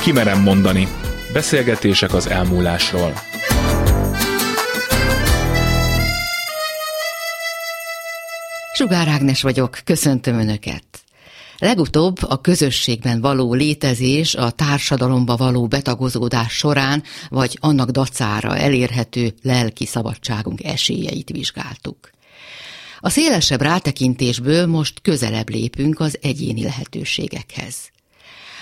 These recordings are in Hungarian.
Kimerem mondani. Beszélgetések az elmúlásról. Sugár Ágnes vagyok, köszöntöm Önöket. Legutóbb a közösségben való létezés, a társadalomba való betagozódás során, vagy annak dacára elérhető lelki szabadságunk esélyeit vizsgáltuk. A szélesebb rátekintésből most közelebb lépünk az egyéni lehetőségekhez.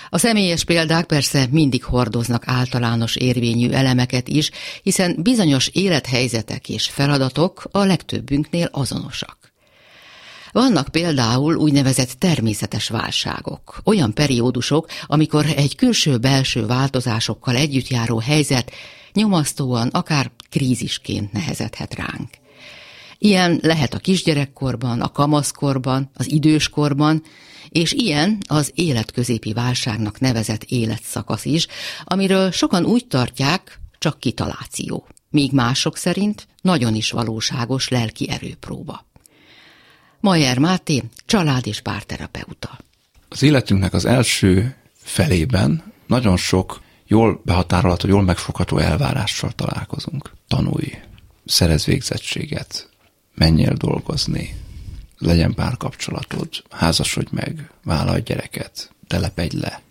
A személyes példák persze mindig hordoznak általános érvényű elemeket is, hiszen bizonyos élethelyzetek és feladatok a legtöbbünknél azonosak. Vannak például úgynevezett természetes válságok, olyan periódusok, amikor egy külső-belső változásokkal együtt járó helyzet nyomasztóan, akár krízisként nehezedhet ránk. Ilyen lehet a kisgyerekkorban, a kamaszkorban, az időskorban, és ilyen az életközépi válságnak nevezett életszakasz is, amiről sokan úgy tartják, csak kitaláció, míg mások szerint nagyon is valóságos lelki erőpróba. Majer Máté, család- és párterapeuta. Az életünknek az első felében nagyon sok jól behatárolható, jól megfogható elvárással találkozunk. Tanulj, szerez végzettséget, menjél dolgozni, legyen párkapcsolatod, házasodj meg, vállalj gyereket, telepedj le.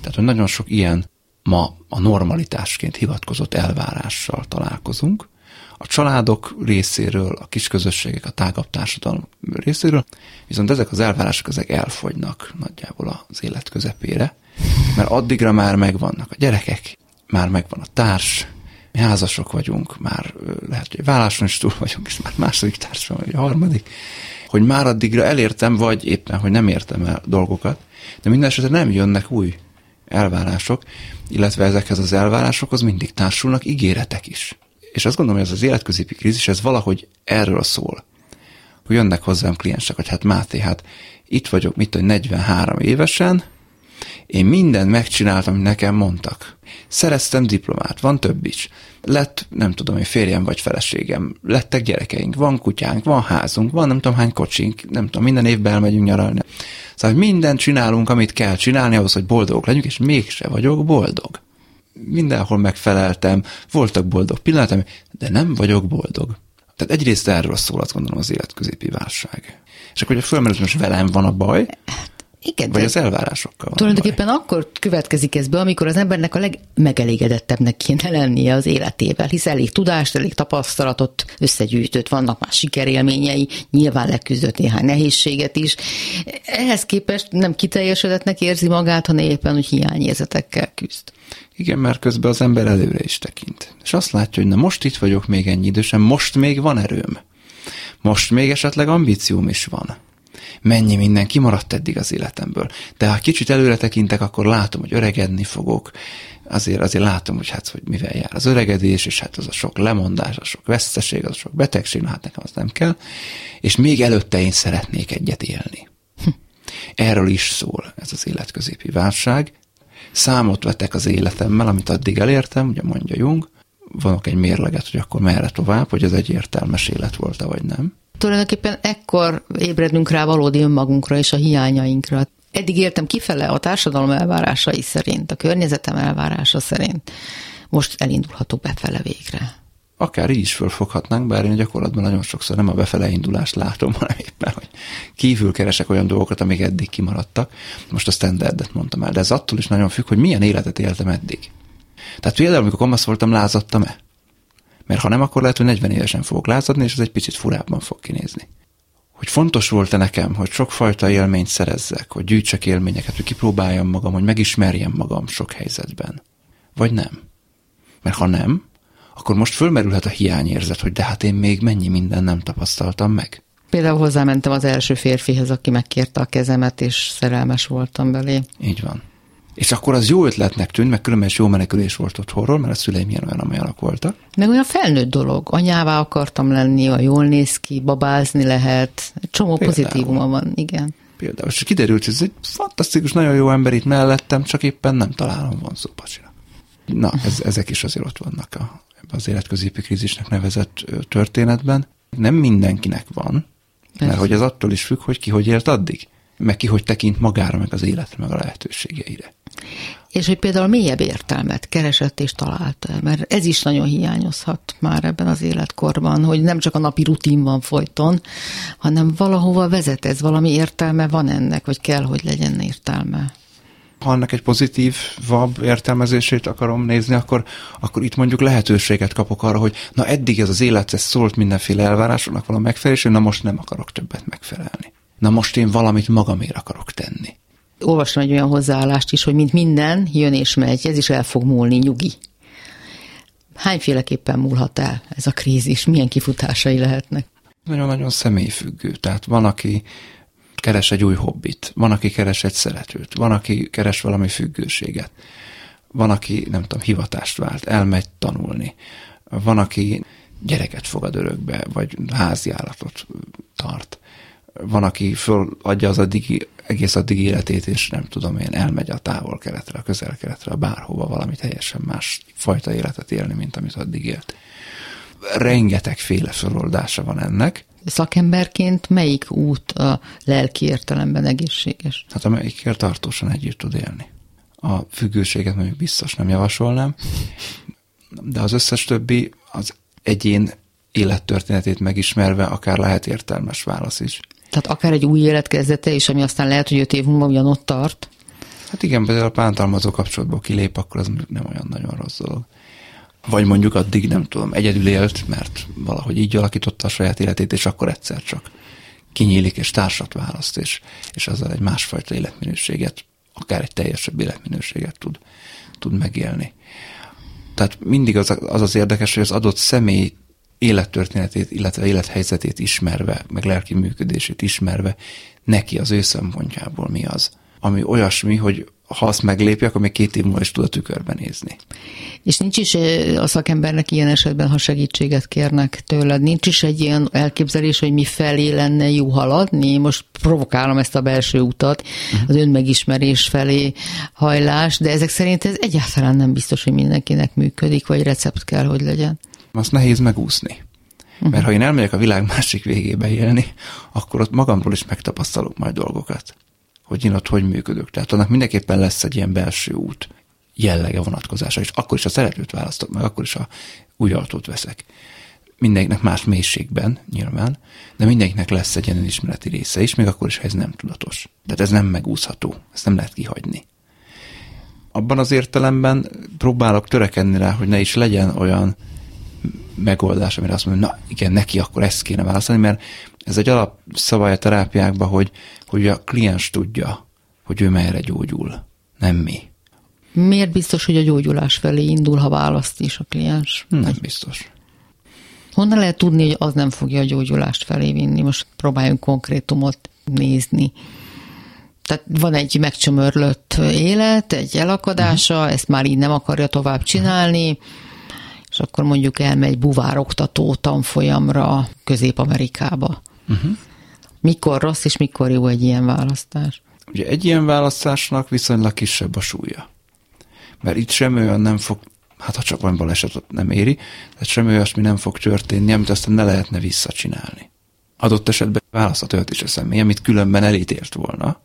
Tehát, hogy nagyon sok ilyen ma a normalitásként hivatkozott elvárással találkozunk, a családok részéről, a kisközösségek, a tágabb társadalom részéről, viszont ezek az elvárások ezek elfogynak nagyjából az élet közepére, mert addigra már megvannak a gyerekek, már megvan a társ, mi házasok vagyunk, már lehet, hogy válláson is túl vagyunk, és már második társam, vagy a harmadik, hogy már addigra elértem, vagy éppen, hogy nem értem el dolgokat, de minden esetre nem jönnek új elvárások, illetve ezekhez az elvárásokhoz mindig társulnak ígéretek is. És azt gondolom, hogy ez az életközépi krízis, ez valahogy erről szól. Hogy jönnek hozzám kliensek, hogy hát Máté, hát itt vagyok, mit tudom, 43 évesen, én mindent megcsináltam, amit nekem mondtak. Szereztem diplomát, van több is. Lett, nem tudom, hogy férjem vagy feleségem, lettek gyerekeink, van kutyánk, van házunk, van nem tudom hány kocsink, nem tudom, minden évben elmegyünk nyaralni. Szóval mindent csinálunk, amit kell csinálni ahhoz, hogy boldogok legyünk, és mégse vagyok boldog. Mindenhol megfeleltem, voltak boldog pillanatom, de nem vagyok boldog. Tehát egyrészt erről szól, azt gondolom, az életközépi válság. És akkor, hogy fölmerült, most velem van a baj, igen, Vagy az elvárásokkal. Tulajdonképpen baj. akkor következik ez be, amikor az embernek a legmegelégedettebbnek kéne lennie az életével, hisz elég tudást, elég tapasztalatot összegyűjtött, vannak már sikerélményei, nyilván leküzdött néhány nehézséget is. Ehhez képest nem kiteljesedetnek érzi magát, hanem éppen, hogy hiányérzetekkel küzd. Igen, mert közben az ember előre is tekint. És azt látja, hogy na most itt vagyok még ennyi idősen, most még van erőm. Most még esetleg ambícióm is van mennyi minden kimaradt eddig az életemből. De ha kicsit előre tekintek, akkor látom, hogy öregedni fogok, azért, azért látom, hogy hát, hogy mivel jár az öregedés, és hát az a sok lemondás, a sok veszteség, az a sok betegség, hát nekem az nem kell, és még előtte én szeretnék egyet élni. Hm. Erről is szól ez az életközépi válság. Számot vetek az életemmel, amit addig elértem, ugye mondja Jung, vanok egy mérleget, hogy akkor merre tovább, hogy ez egy értelmes élet volt-e, vagy nem tulajdonképpen ekkor ébredünk rá valódi önmagunkra és a hiányainkra. Eddig értem kifele a társadalom elvárásai szerint, a környezetem elvárása szerint. Most elindulhatok befele végre. Akár így is fölfoghatnánk, bár én gyakorlatban nagyon sokszor nem a befele indulást látom, hanem éppen, hogy kívül keresek olyan dolgokat, amik eddig kimaradtak. Most a standardet mondtam el, de ez attól is nagyon függ, hogy milyen életet éltem eddig. Tehát például, amikor kamasz voltam, lázadtam-e? Mert ha nem, akkor lehet, hogy 40 évesen fogok lázadni, és ez egy picit furábban fog kinézni. Hogy fontos volt-e nekem, hogy sokfajta élményt szerezzek, hogy gyűjtsek élményeket, hogy kipróbáljam magam, hogy megismerjem magam sok helyzetben. Vagy nem? Mert ha nem, akkor most fölmerülhet a hiányérzet, hogy de hát én még mennyi minden nem tapasztaltam meg. Például hozzámentem az első férfihez, aki megkérte a kezemet, és szerelmes voltam belé. Így van. És akkor az jó ötletnek tűnt, meg különben is jó menekülés volt otthonról, mert a szüleim ilyen olyan, amolyanak voltak. Meg olyan felnőtt dolog. Anyává akartam lenni, a jól néz ki, babázni lehet. Csomó Például. pozitívuma van, igen. Például, és kiderült, hogy ez egy fantasztikus, nagyon jó ember itt mellettem, csak éppen nem találom vonzó pacsira. Na, ez, ezek is azért ott vannak a, az életközépi krízisnek nevezett történetben. Nem mindenkinek van, Persze. mert hogy ez attól is függ, hogy ki hogy élt addig meg ki hogy tekint magára, meg az életre, meg a lehetőségeire. És hogy például mélyebb értelmet keresett és talált mert ez is nagyon hiányozhat már ebben az életkorban, hogy nem csak a napi rutin van folyton, hanem valahova vezet ez, valami értelme van ennek, vagy kell, hogy legyen értelme ha annak egy pozitív vab értelmezését akarom nézni, akkor, akkor itt mondjuk lehetőséget kapok arra, hogy na eddig ez az élet, ez szólt mindenféle elvárásoknak valami megfelelésről, na most nem akarok többet megfelelni. Na most én valamit magamért akarok tenni. Olvastam egy olyan hozzáállást is, hogy mint minden, jön és megy, ez is el fog múlni, nyugi. Hányféleképpen múlhat el ez a krízis? Milyen kifutásai lehetnek? Nagyon-nagyon személyfüggő. Tehát van, aki keres egy új hobbit, van, aki keres egy szeretőt, van, aki keres valami függőséget, van, aki, nem tudom, hivatást vált, elmegy tanulni, van, aki gyereket fogad örökbe, vagy házi állatot tart. Van, aki föladja az addigi, egész addig életét, és nem tudom én, elmegy a távol-keletre, a közel-keletre, bárhova valami teljesen más fajta életet élni, mint amit addig élt. Rengetegféle feloldása van ennek, szakemberként melyik út a lelki értelemben egészséges? Hát amelyikkel tartósan együtt tud élni. A függőséget mondjuk biztos nem javasolnám, de az összes többi az egyén élettörténetét megismerve akár lehet értelmes válasz is. Tehát akár egy új élet kezdete is, ami aztán lehet, hogy öt év múlva ugyanott tart? Hát igen, például a bántalmazó kapcsolatból kilép, akkor az nem olyan nagyon rossz dolog vagy mondjuk addig nem tudom, egyedül élt, mert valahogy így alakította a saját életét, és akkor egyszer csak kinyílik és társat választ, és, és azzal egy másfajta életminőséget, akár egy teljesebb életminőséget tud, tud megélni. Tehát mindig az, az az érdekes, hogy az adott személy élettörténetét, illetve élethelyzetét ismerve, meg lelki működését ismerve, neki az ő szempontjából mi az, ami olyasmi, hogy ha azt meglépi, akkor még két év múlva is tud a tükörben nézni. És nincs is a szakembernek ilyen esetben, ha segítséget kérnek tőled, nincs is egy ilyen elképzelés, hogy mi felé lenne jó haladni? Most provokálom ezt a belső utat, uh-huh. az önmegismerés felé hajlás, de ezek szerint ez egyáltalán nem biztos, hogy mindenkinek működik, vagy recept kell, hogy legyen. Azt nehéz megúszni. Mert ha én elmegyek a világ másik végébe élni, akkor ott magamról is megtapasztalok majd dolgokat hogy én ott hogy működök. Tehát annak mindenképpen lesz egy ilyen belső út jellege vonatkozása, és akkor is a szeretőt választok meg, akkor is a új autót veszek. Mindenkinek más mélységben nyilván, de mindenkinek lesz egy ilyen ismereti része is, még akkor is, ha ez nem tudatos. Tehát ez nem megúszható, ezt nem lehet kihagyni. Abban az értelemben próbálok törekedni rá, hogy ne is legyen olyan megoldás, amire azt mondom, na igen, neki akkor ezt kéne választani, mert ez egy alapszabály a terápiákban, hogy, hogy a kliens tudja, hogy ő merre gyógyul, nem mi. Miért biztos, hogy a gyógyulás felé indul, ha választ is a kliens? Nem biztos. Honnan lehet tudni, hogy az nem fogja a gyógyulást felé vinni? Most próbáljunk konkrétumot nézni. Tehát van egy megcsömörlött élet, egy elakadása, uh-huh. ezt már így nem akarja tovább csinálni, uh-huh és akkor mondjuk elmegy buvároktató tanfolyamra Közép-Amerikába. Uh-huh. Mikor rossz és mikor jó egy ilyen választás? Ugye egy ilyen választásnak viszonylag kisebb a súlya. Mert itt semmi olyan nem fog, hát ha csak van baleset, nem éri, tehát semmi olyasmi nem fog történni, amit aztán ne lehetne visszacsinálni. Adott esetben választhat olyat is a személy, amit különben elítélt volna,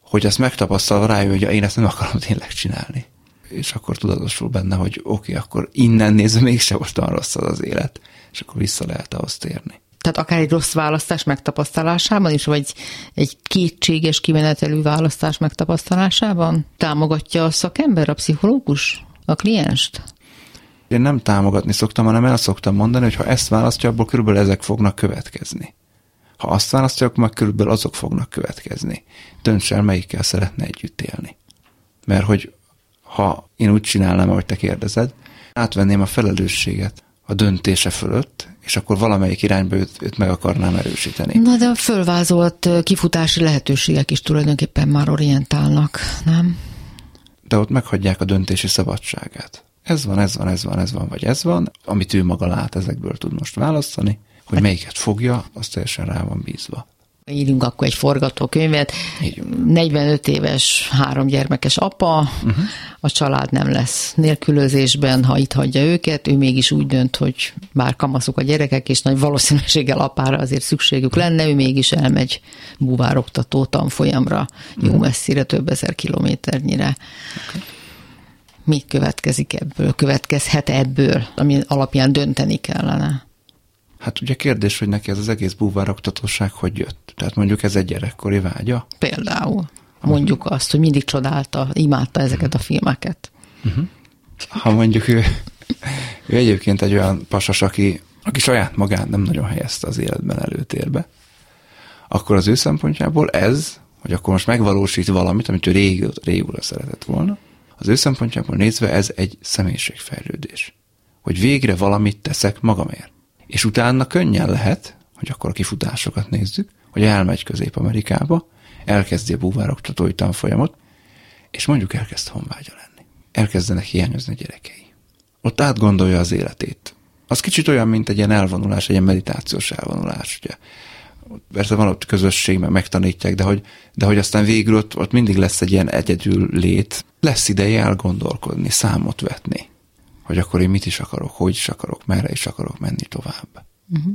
hogy ezt megtapasztalva rájön, hogy én ezt nem akarom tényleg csinálni és akkor tudatosul benne, hogy oké, okay, akkor innen nézve mégsem most olyan rossz az az élet, és akkor vissza lehet ahhoz térni. Tehát akár egy rossz választás megtapasztalásában is, vagy egy kétséges kimenetelű választás megtapasztalásában támogatja a szakember, a pszichológus, a klienst? Én nem támogatni szoktam, hanem el szoktam mondani, hogy ha ezt választja, abból körülbelül ezek fognak következni. Ha azt választja, akkor meg körülbelül azok fognak következni. Dönts el, melyikkel szeretne együtt élni. Mert hogy ha én úgy csinálnám, ahogy te kérdezed, átvenném a felelősséget a döntése fölött, és akkor valamelyik irányba őt, őt meg akarnám erősíteni. Na de a fölvázolt kifutási lehetőségek is tulajdonképpen már orientálnak, nem? De ott meghagyják a döntési szabadságát. Ez van, ez van, ez van, ez van, vagy ez van, amit ő maga lát, ezekből tud most választani, hogy melyiket fogja, az teljesen rá van bízva írjunk akkor egy forgatókönyvet. 45 éves, három gyermekes apa, uh-huh. a család nem lesz nélkülözésben, ha itt hagyja őket, ő mégis úgy dönt, hogy bár kamaszuk a gyerekek, és nagy valószínűséggel apára azért szükségük lenne, ő mégis elmegy búvároktató tanfolyamra, uh-huh. jó messzire, több ezer kilométernyire. Okay. Mi következik ebből? Következhet ebből, ami alapján dönteni kellene? Hát ugye kérdés, hogy neki ez az egész búvároktatóság hogy jött. Tehát mondjuk ez egy gyerekkori vágya? Például. Mondjuk azt, hogy mindig csodálta, imádta ezeket a filmeket. Uh-huh. Ha mondjuk ő, ő egyébként egy olyan pasas, aki, aki saját magát nem nagyon helyezte az életben előtérbe, akkor az ő szempontjából ez, hogy akkor most megvalósít valamit, amit ő régül, régül szeretett volna, az ő szempontjából nézve ez egy személyiségfejlődés. Hogy végre valamit teszek magamért. És utána könnyen lehet, hogy akkor a kifutásokat nézzük, hogy elmegy Közép-Amerikába, elkezdi a búvároktatói tanfolyamot, és mondjuk elkezd honvágya lenni. Elkezdenek hiányozni a gyerekei. Ott átgondolja az életét. Az kicsit olyan, mint egy ilyen elvonulás, egy ilyen meditációs elvonulás, ugye. Persze van ott közösség, meg megtanítják, de hogy, de hogy aztán végül ott, ott mindig lesz egy ilyen egyedül lét, lesz ideje elgondolkodni, számot vetni, hogy akkor én mit is akarok, hogy is akarok, merre is akarok menni tovább. Uh-huh.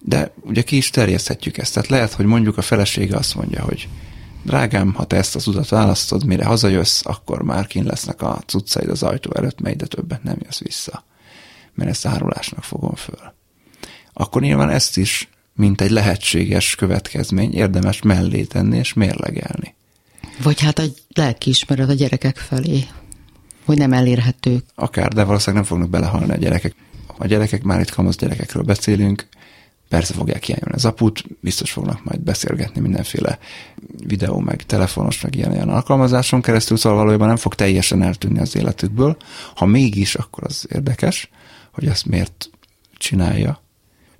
De ugye ki is terjeszthetjük ezt. Tehát lehet, hogy mondjuk a felesége azt mondja, hogy drágám, ha te ezt az utat választod, mire hazajössz, akkor már kin lesznek a cuccaid az ajtó előtt, mely de többet nem jössz vissza, mert ezt árulásnak fogom föl. Akkor nyilván ezt is, mint egy lehetséges következmény, érdemes mellé tenni és mérlegelni. Vagy hát egy lelkiismeret a gyerekek felé, hogy nem elérhetők. Akár, de valószínűleg nem fognak belehalni a gyerekek. A gyerekek, már itt kamasz gyerekekről beszélünk, persze fogják hiányolni az aput, biztos fognak majd beszélgetni mindenféle videó, meg telefonos, meg ilyen, ilyen alkalmazáson keresztül, szóval valójában nem fog teljesen eltűnni az életükből. Ha mégis, akkor az érdekes, hogy ezt miért csinálja.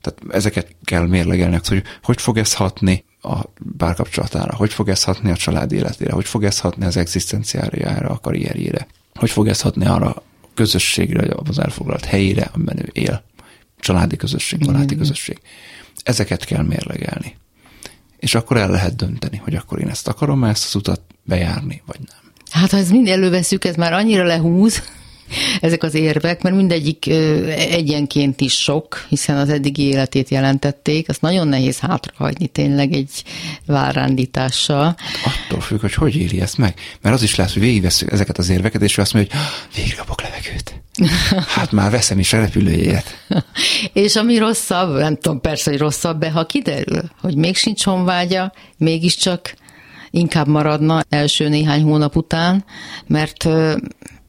Tehát ezeket kell mérlegelni, hogy hogy fog ez hatni a párkapcsolatára, hogy fog ez hatni a család életére, hogy fog ez hatni az egzisztenciájára, a karrierjére, hogy fog ez hatni arra a közösségre, az elfoglalt helyére, amiben ő él családi közösség, baráti közösség. Ezeket kell mérlegelni. És akkor el lehet dönteni, hogy akkor én ezt akarom ezt az utat bejárni, vagy nem. Hát ha ez mind előveszük, ez már annyira lehúz, ezek az érvek, mert mindegyik egyenként is sok, hiszen az eddigi életét jelentették, azt nagyon nehéz hátrahagyni tényleg egy várándítással. Attól függ, hogy hogy éli ezt meg. Mert az is lehet, hogy végigveszünk ezeket az érveket, és azt mondja, hogy végre kapok levegőt. Hát már veszem is a repülőjét. és ami rosszabb, nem tudom persze, hogy rosszabb, de ha kiderül, hogy még sincs honvágya, mégiscsak inkább maradna első néhány hónap után, mert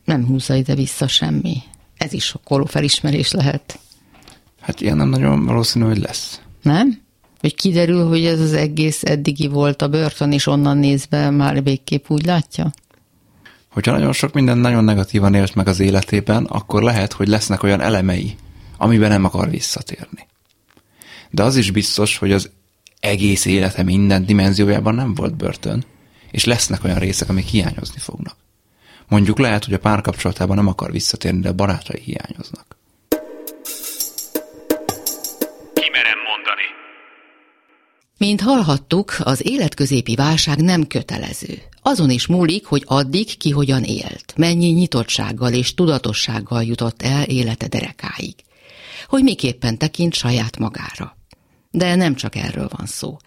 nem húzza ide vissza semmi. Ez is sokkoló felismerés lehet. Hát ilyen nem nagyon valószínű, hogy lesz. Nem? Hogy kiderül, hogy ez az egész eddigi volt a börtön, és onnan nézve már végképp úgy látja? Hogyha nagyon sok minden nagyon negatívan élt meg az életében, akkor lehet, hogy lesznek olyan elemei, amiben nem akar visszatérni. De az is biztos, hogy az egész élete minden dimenziójában nem volt börtön, és lesznek olyan részek, amik hiányozni fognak. Mondjuk lehet, hogy a párkapcsolatában nem akar visszatérni, de a barátai hiányoznak. Kimerem mondani. Mint hallhattuk, az életközépi válság nem kötelező. Azon is múlik, hogy addig ki hogyan élt, mennyi nyitottsággal és tudatossággal jutott el élete derekáig. Hogy miképpen tekint saját magára. De nem csak erről van szó.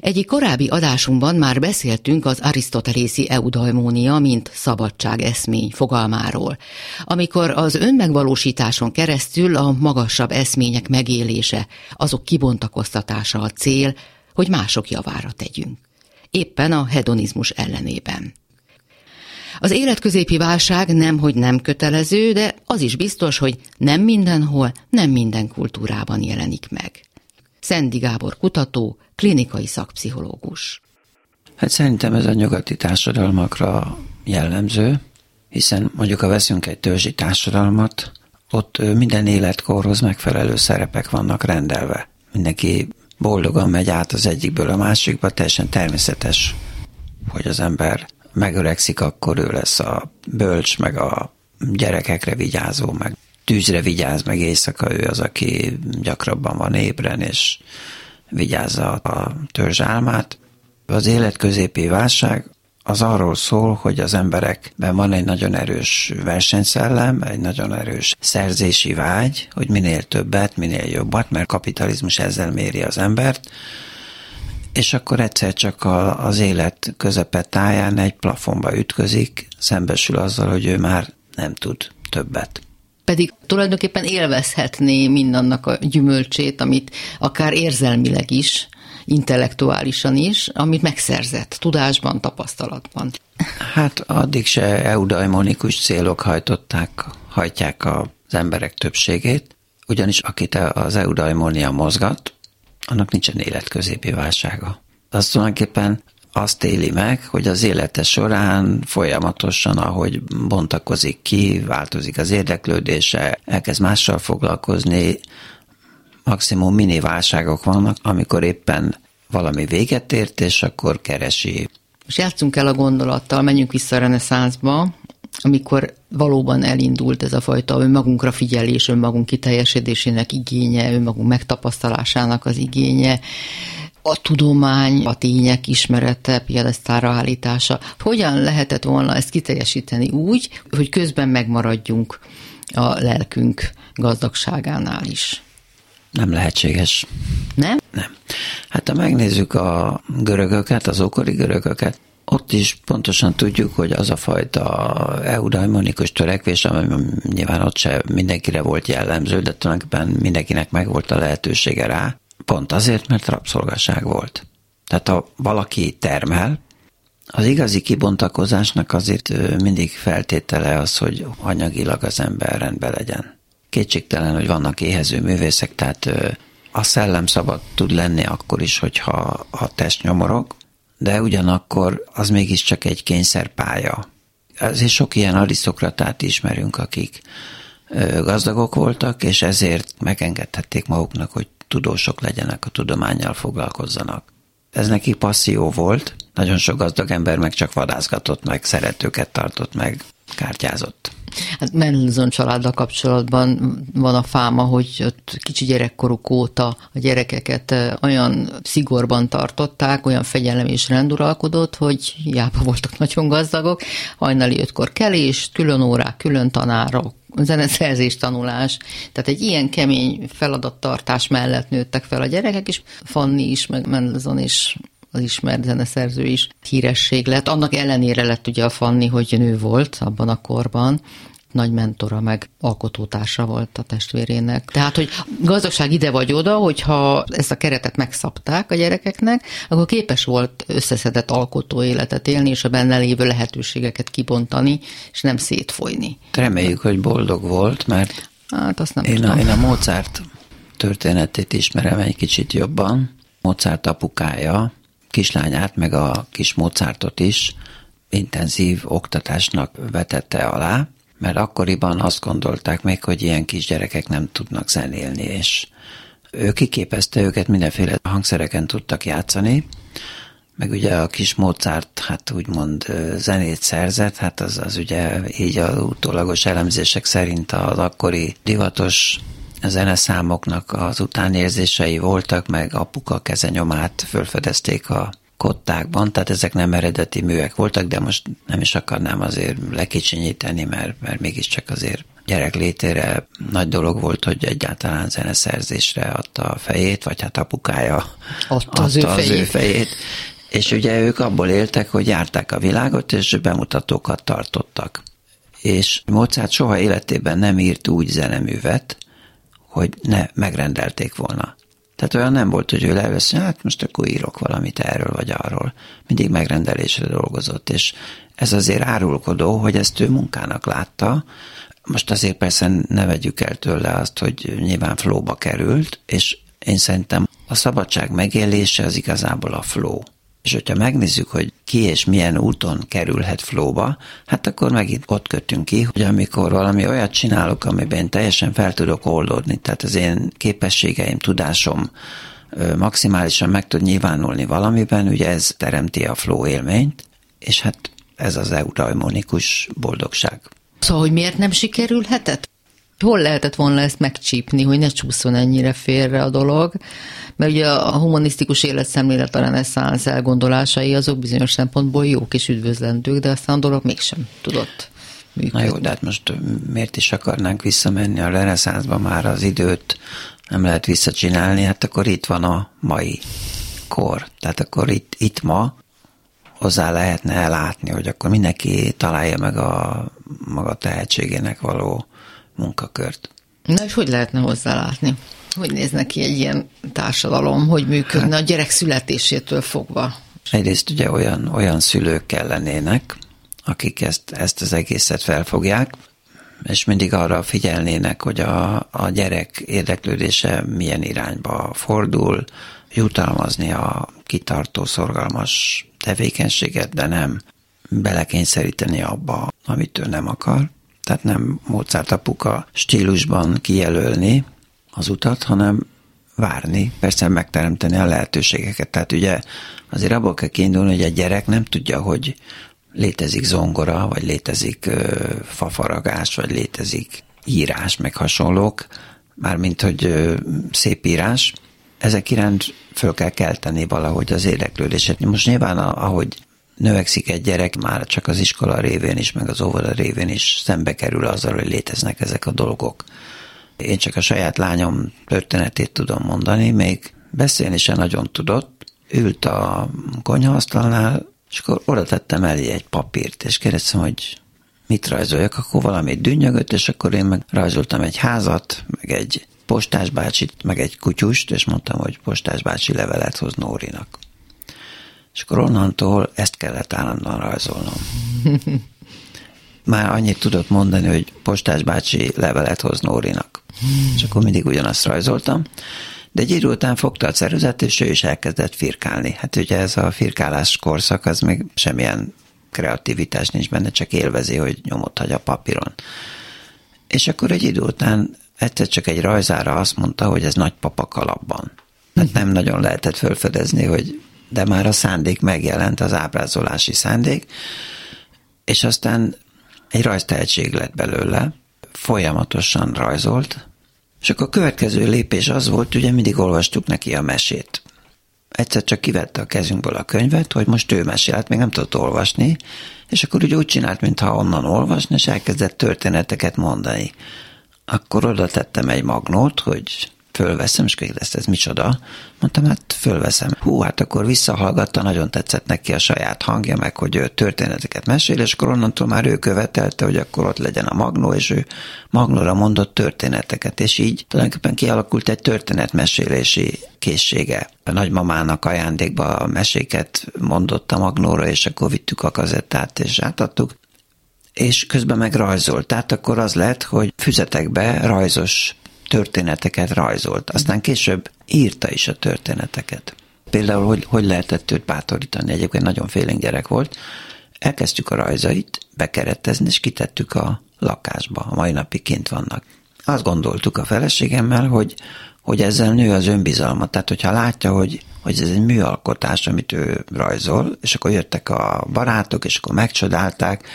Egyik korábbi adásunkban már beszéltünk az arisztotelészi eudaimónia, mint szabadság eszmény fogalmáról, amikor az önmegvalósításon keresztül a magasabb eszmények megélése, azok kibontakoztatása a cél, hogy mások javára tegyünk. Éppen a hedonizmus ellenében. Az életközépi válság nem, hogy nem kötelező, de az is biztos, hogy nem mindenhol, nem minden kultúrában jelenik meg. Szendi Gábor kutató, klinikai szakpszichológus. Hát szerintem ez a nyugati társadalmakra jellemző, hiszen mondjuk ha veszünk egy törzsi társadalmat, ott minden életkorhoz megfelelő szerepek vannak rendelve. Mindenki boldogan megy át az egyikből a másikba, teljesen természetes, hogy az ember megöregszik, akkor ő lesz a bölcs, meg a gyerekekre vigyázó, meg tűzre vigyáz, meg éjszaka ő az, aki gyakrabban van ébren, és vigyázza a törzs álmát. Az életközépi válság az arról szól, hogy az emberekben van egy nagyon erős versenyszellem, egy nagyon erős szerzési vágy, hogy minél többet, minél jobbat, mert kapitalizmus ezzel méri az embert, és akkor egyszer csak a, az élet közepe táján egy plafonba ütközik, szembesül azzal, hogy ő már nem tud többet. Pedig tulajdonképpen élvezhetné mindannak a gyümölcsét, amit akár érzelmileg is, intellektuálisan is, amit megszerzett tudásban, tapasztalatban. Hát addig se eudaimonikus célok hajtották, hajtják az emberek többségét, ugyanis akit az eudaimonia mozgat, annak nincsen életközépi válsága. Az tulajdonképpen azt éli meg, hogy az élete során folyamatosan, ahogy bontakozik ki, változik az érdeklődése, elkezd mással foglalkozni, maximum mini válságok vannak, amikor éppen valami véget ért, és akkor keresi. Most játszunk el a gondolattal, menjünk vissza a reneszánszba, amikor valóban elindult ez a fajta önmagunkra figyelés, önmagunk kiteljesedésének igénye, önmagunk megtapasztalásának az igénye, a tudomány, a tények ismerete, piedesztára állítása. Hogyan lehetett volna ezt kiteljesíteni úgy, hogy közben megmaradjunk a lelkünk gazdagságánál is? Nem lehetséges. Nem? Nem. Hát ha megnézzük a görögöket, az ókori görögöket, ott is pontosan tudjuk, hogy az a fajta eudaimonikus törekvés, ami nyilván ott se mindenkire volt jellemző, de tulajdonképpen mindenkinek megvolt a lehetősége rá, pont azért, mert rabszolgaság volt. Tehát ha valaki termel, az igazi kibontakozásnak azért mindig feltétele az, hogy anyagilag az ember rendben legyen. Kétségtelen, hogy vannak éhező művészek, tehát a szellem szabad tud lenni akkor is, hogyha a test nyomorog, de ugyanakkor az mégiscsak egy kényszerpálya. Ezért sok ilyen arisztokratát ismerünk, akik gazdagok voltak, és ezért megengedhették maguknak, hogy tudósok legyenek, a tudományjal foglalkozzanak. Ez neki passzió volt, nagyon sok gazdag ember meg csak vadászgatott, meg szeretőket tartott, meg kártyázott. Hát Mendelssohn családdal kapcsolatban van a fáma, hogy ott kicsi gyerekkoruk óta a gyerekeket olyan szigorban tartották, olyan fegyelem és renduralkodott, hogy hiába voltak nagyon gazdagok, hajnali ötkor kelés, külön órák, külön tanárok, zeneszerzés, tanulás. Tehát egy ilyen kemény feladattartás mellett nőttek fel a gyerekek, és Fanni is, meg Mendelssohn is az ismert zeneszerző is híresség lett. Annak ellenére lett ugye a Fanni, hogy nő volt abban a korban, nagy mentora, meg alkotótársa volt a testvérének. Tehát, hogy gazdagság ide vagy oda, hogyha ezt a keretet megszabták a gyerekeknek, akkor képes volt összeszedett alkotó életet élni, és a benne lévő lehetőségeket kibontani, és nem szétfolyni. Reméljük, hogy boldog volt, mert hát azt nem én, a, én a Mozart történetét ismerem egy kicsit jobban. Mozart apukája kislányát, meg a kis Mozartot is intenzív oktatásnak vetette alá, mert akkoriban azt gondolták meg, hogy ilyen kisgyerekek nem tudnak zenélni, és ő kiképezte őket, mindenféle hangszereken tudtak játszani, meg ugye a kis Mozart, hát úgymond zenét szerzett, hát az, az ugye így a utólagos elemzések szerint az akkori divatos zeneszámoknak az utánérzései voltak, meg apuka kezenyomát fölfedezték a kottákban, tehát ezek nem eredeti művek voltak, de most nem is akarnám azért lekicsinyíteni, mert, mert mégiscsak azért gyerek létére nagy dolog volt, hogy egyáltalán zeneszerzésre adta a fejét, vagy hát apukája adta az, adta ő, az fejét. ő fejét. És ugye ők abból éltek, hogy járták a világot, és bemutatókat tartottak. És Mozart soha életében nem írt úgy zeneművet, hogy ne megrendelték volna. Tehát olyan nem volt, hogy ő leveszi, hát most akkor írok valamit erről vagy arról. Mindig megrendelésre dolgozott, és ez azért árulkodó, hogy ezt ő munkának látta. Most azért persze ne vegyük el tőle azt, hogy nyilván flóba került, és én szerintem a szabadság megélése az igazából a flow. És hogyha megnézzük, hogy ki és milyen úton kerülhet flóba, hát akkor megint ott kötünk ki, hogy amikor valami olyat csinálok, amiben teljesen fel tudok oldódni, tehát az én képességeim, tudásom maximálisan meg tud nyilvánulni valamiben, ugye ez teremti a flow élményt, és hát ez az eudaimonikus boldogság. Szóval, hogy miért nem sikerülhetett? Hol lehetett volna ezt megcsípni, hogy ne csúszson ennyire félre a dolog? Mert ugye a humanisztikus életszemlélet, a reneszánsz elgondolásai azok bizonyos szempontból jók és üdvözlendők, de aztán a dolog mégsem tudott működni. Na jó, de hát most miért is akarnánk visszamenni a reneszánszba már az időt, nem lehet visszacsinálni, hát akkor itt van a mai kor. Tehát akkor itt, itt ma hozzá lehetne elátni, hogy akkor mindenki találja meg a maga tehetségének való munkakört. Na és hogy lehetne hozzálátni? Hogy néz neki egy ilyen társadalom, hogy működne hát, a gyerek születésétől fogva? Egyrészt ugye olyan, olyan szülők kellenének, akik ezt, ezt az egészet felfogják, és mindig arra figyelnének, hogy a, a gyerek érdeklődése milyen irányba fordul, jutalmazni a kitartó, szorgalmas tevékenységet, de nem belekényszeríteni abba, amit ő nem akar. Tehát nem Mozart apuka stílusban kijelölni az utat, hanem várni, persze megteremteni a lehetőségeket. Tehát ugye azért abból kell kiindulni, hogy egy gyerek nem tudja, hogy létezik zongora, vagy létezik ö, fafaragás, vagy létezik írás, meg hasonlók, mármint, hogy ö, szép írás. Ezek iránt föl kell kelteni valahogy az érdeklődéset. Most nyilván, ahogy növekszik egy gyerek, már csak az iskola révén is, meg az óvoda révén is szembe kerül azzal, hogy léteznek ezek a dolgok. Én csak a saját lányom történetét tudom mondani, még beszélni sem nagyon tudott. Ült a konyhaasztalnál, és akkor oda tettem elé egy papírt, és kérdeztem, hogy mit rajzoljak, akkor valamit dünnyögött, és akkor én meg rajzoltam egy házat, meg egy postás bácsit, meg egy kutyust, és mondtam, hogy postás bácsi levelet hoz Nórinak. És akkor onnantól ezt kellett állandóan rajzolnom. Már annyit tudott mondani, hogy postás bácsi levelet hoz Nórinak. És akkor mindig ugyanazt rajzoltam. De egy idő után fogta a ceruzet, és ő is elkezdett firkálni. Hát ugye ez a firkálás korszak, az még semmilyen kreativitás nincs benne, csak élvezi, hogy nyomot hagy a papíron. És akkor egy idő után egyszer csak egy rajzára azt mondta, hogy ez nagypapa kalapban. Hát nem nagyon lehetett felfedezni, hogy de már a szándék megjelent, az ábrázolási szándék, és aztán egy rajztehetség lett belőle, folyamatosan rajzolt, és akkor a következő lépés az volt, ugye mindig olvastuk neki a mesét. Egyszer csak kivette a kezünkből a könyvet, hogy most ő mesél, hát még nem tudott olvasni, és akkor ugye úgy csinált, mintha onnan olvasni, és elkezdett történeteket mondani. Akkor oda tettem egy magnót, hogy fölveszem, és kérdezte, ez micsoda? Mondtam, hát fölveszem. Hú, hát akkor visszahallgatta, nagyon tetszett neki a saját hangja, meg hogy ő történeteket mesél, és akkor onnantól már ő követelte, hogy akkor ott legyen a magnó, és ő magnóra mondott történeteket, és így tulajdonképpen kialakult egy történetmesélési készsége. A nagymamának ajándékba a meséket mondott a magnóra, és akkor vittük a kazettát, és átadtuk és közben meg rajzolt. Tehát akkor az lett, hogy füzetekbe rajzos történeteket rajzolt. Aztán később írta is a történeteket. Például, hogy, hogy lehetett őt bátorítani, egyébként nagyon félénk gyerek volt. Elkezdtük a rajzait bekeretezni, és kitettük a lakásba. A mai napig kint vannak. Azt gondoltuk a feleségemmel, hogy, hogy ezzel nő az önbizalma. Tehát, hogyha látja, hogy, hogy ez egy műalkotás, amit ő rajzol, és akkor jöttek a barátok, és akkor megcsodálták,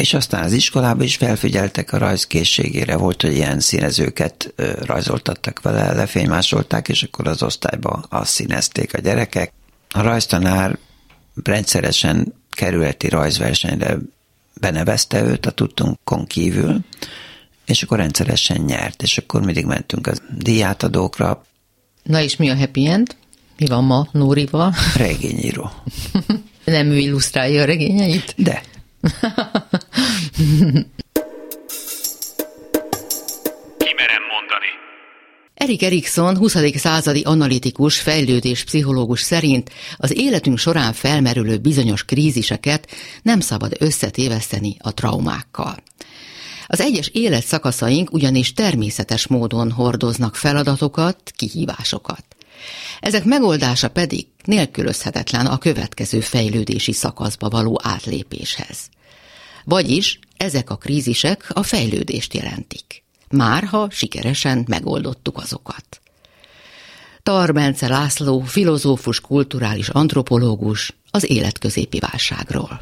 és aztán az iskolában is felfigyeltek a rajzkészségére, volt, hogy ilyen színezőket rajzoltattak vele, lefénymásolták, és akkor az osztályban azt színezték a gyerekek. A rajztanár rendszeresen kerületi rajzversenyre benevezte őt a tudtunkon kívül, és akkor rendszeresen nyert, és akkor mindig mentünk a díjátadókra. Na és mi a happy end? Mi van ma Nórival? Regényíró. Nem ő illusztrálja a regényeit? De. Kimerem mondani. Erik Erikson, 20. századi analitikus, fejlődés pszichológus szerint az életünk során felmerülő bizonyos kríziseket nem szabad összetéveszteni a traumákkal. Az egyes életszakaszaink ugyanis természetes módon hordoznak feladatokat, kihívásokat. Ezek megoldása pedig nélkülözhetetlen a következő fejlődési szakaszba való átlépéshez. Vagyis ezek a krízisek a fejlődést jelentik. Már ha sikeresen megoldottuk azokat. Tarbence László, filozófus, kulturális antropológus az életközépi válságról.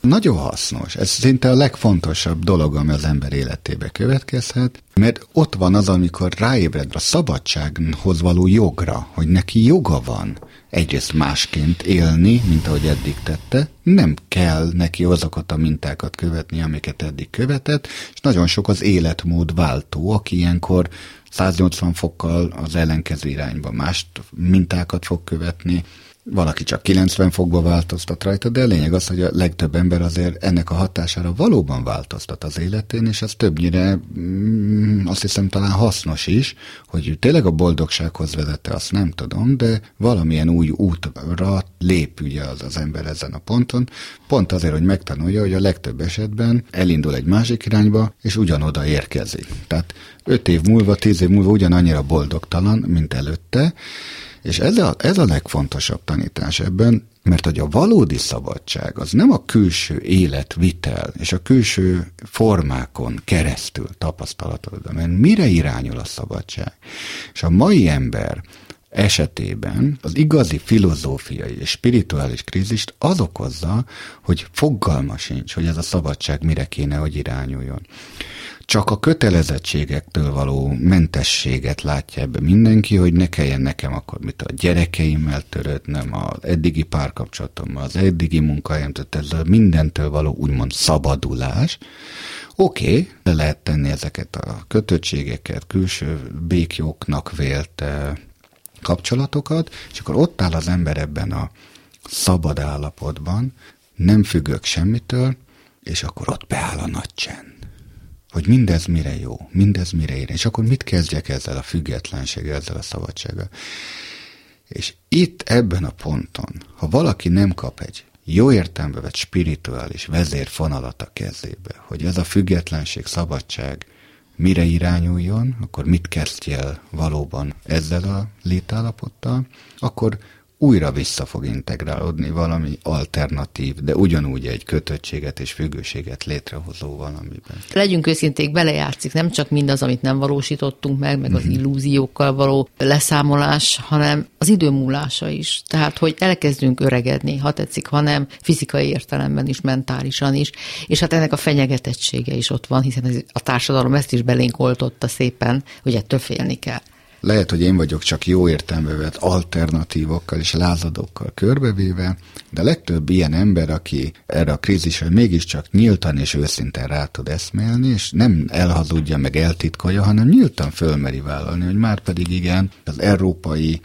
Nagyon hasznos. Ez szinte a legfontosabb dolog, ami az ember életébe következhet, mert ott van az, amikor ráébred a szabadsághoz való jogra, hogy neki joga van egyrészt másként élni, mint ahogy eddig tette, nem kell neki azokat a mintákat követni, amiket eddig követett, és nagyon sok az életmód váltó, aki ilyenkor 180 fokkal az ellenkező irányba más mintákat fog követni, valaki csak 90 fokba változtat rajta, de a lényeg az, hogy a legtöbb ember azért ennek a hatására valóban változtat az életén, és ez többnyire mm, azt hiszem talán hasznos is, hogy tényleg a boldogsághoz vezette, azt nem tudom, de valamilyen új útra lép ugye az, az ember ezen a ponton, pont azért, hogy megtanulja, hogy a legtöbb esetben elindul egy másik irányba, és ugyanoda érkezik. Tehát öt év múlva, tíz év múlva ugyanannyira boldogtalan, mint előtte, és ez a, ez a legfontosabb tanítás ebben, mert hogy a valódi szabadság az nem a külső életvitel és a külső formákon keresztül tapasztalatod, mert mire irányul a szabadság? És a mai ember esetében az igazi filozófiai és spirituális krízist az okozza, hogy fogalma sincs, hogy ez a szabadság mire kéne, hogy irányuljon csak a kötelezettségektől való mentességet látja ebbe mindenki, hogy ne kelljen nekem akkor mit a gyerekeimmel törődnöm, az eddigi párkapcsolatommal, az eddigi munkahelyem, tehát ez a mindentől való úgymond szabadulás. Oké, okay, de lehet tenni ezeket a kötöttségeket, külső békjóknak vélt eh, kapcsolatokat, és akkor ott áll az ember ebben a szabad állapotban, nem függök semmitől, és akkor ott beáll a nagy csend hogy mindez mire jó, mindez mire ér, és akkor mit kezdjek ezzel a függetlenséggel, ezzel a szabadsággal. És itt ebben a ponton, ha valaki nem kap egy jó értelme vett spirituális vezérfonalat a kezébe, hogy ez a függetlenség, szabadság mire irányuljon, akkor mit kezdj valóban ezzel a létállapottal, akkor újra vissza fog integrálódni valami alternatív, de ugyanúgy egy kötöttséget és függőséget létrehozó valamiben. Legyünk őszinték, belejátszik nem csak mindaz, amit nem valósítottunk meg, meg az mm-hmm. illúziókkal való leszámolás, hanem az idő múlása is. Tehát, hogy elkezdünk öregedni, ha tetszik, hanem fizikai értelemben is, mentálisan is, és hát ennek a fenyegetettsége is ott van, hiszen a társadalom ezt is belénk oltotta szépen, hogy ettől félni kell. Lehet, hogy én vagyok csak jó értelme vett alternatívokkal és lázadókkal körbevéve, de a legtöbb ilyen ember, aki erre a krízisre mégiscsak nyíltan és őszintén rá tud eszmélni, és nem elhazudja meg eltitkolja, hanem nyíltan fölmeri vállalni, hogy már pedig igen, az európai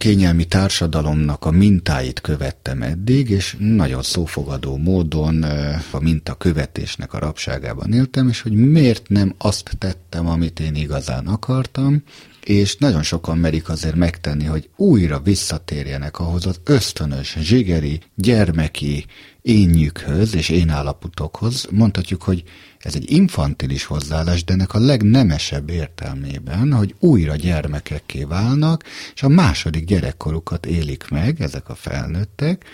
kényelmi társadalomnak a mintáit követtem eddig, és nagyon szófogadó módon a minta követésnek a rabságában éltem, és hogy miért nem azt tettem, amit én igazán akartam, és nagyon sokan merik azért megtenni, hogy újra visszatérjenek ahhoz az ösztönös, zsigeri, gyermeki énjükhöz és én állapotokhoz. Mondhatjuk, hogy ez egy infantilis hozzáállás, de ennek a legnemesebb értelmében, hogy újra gyermekekké válnak, és a második gyerekkorukat élik meg, ezek a felnőttek,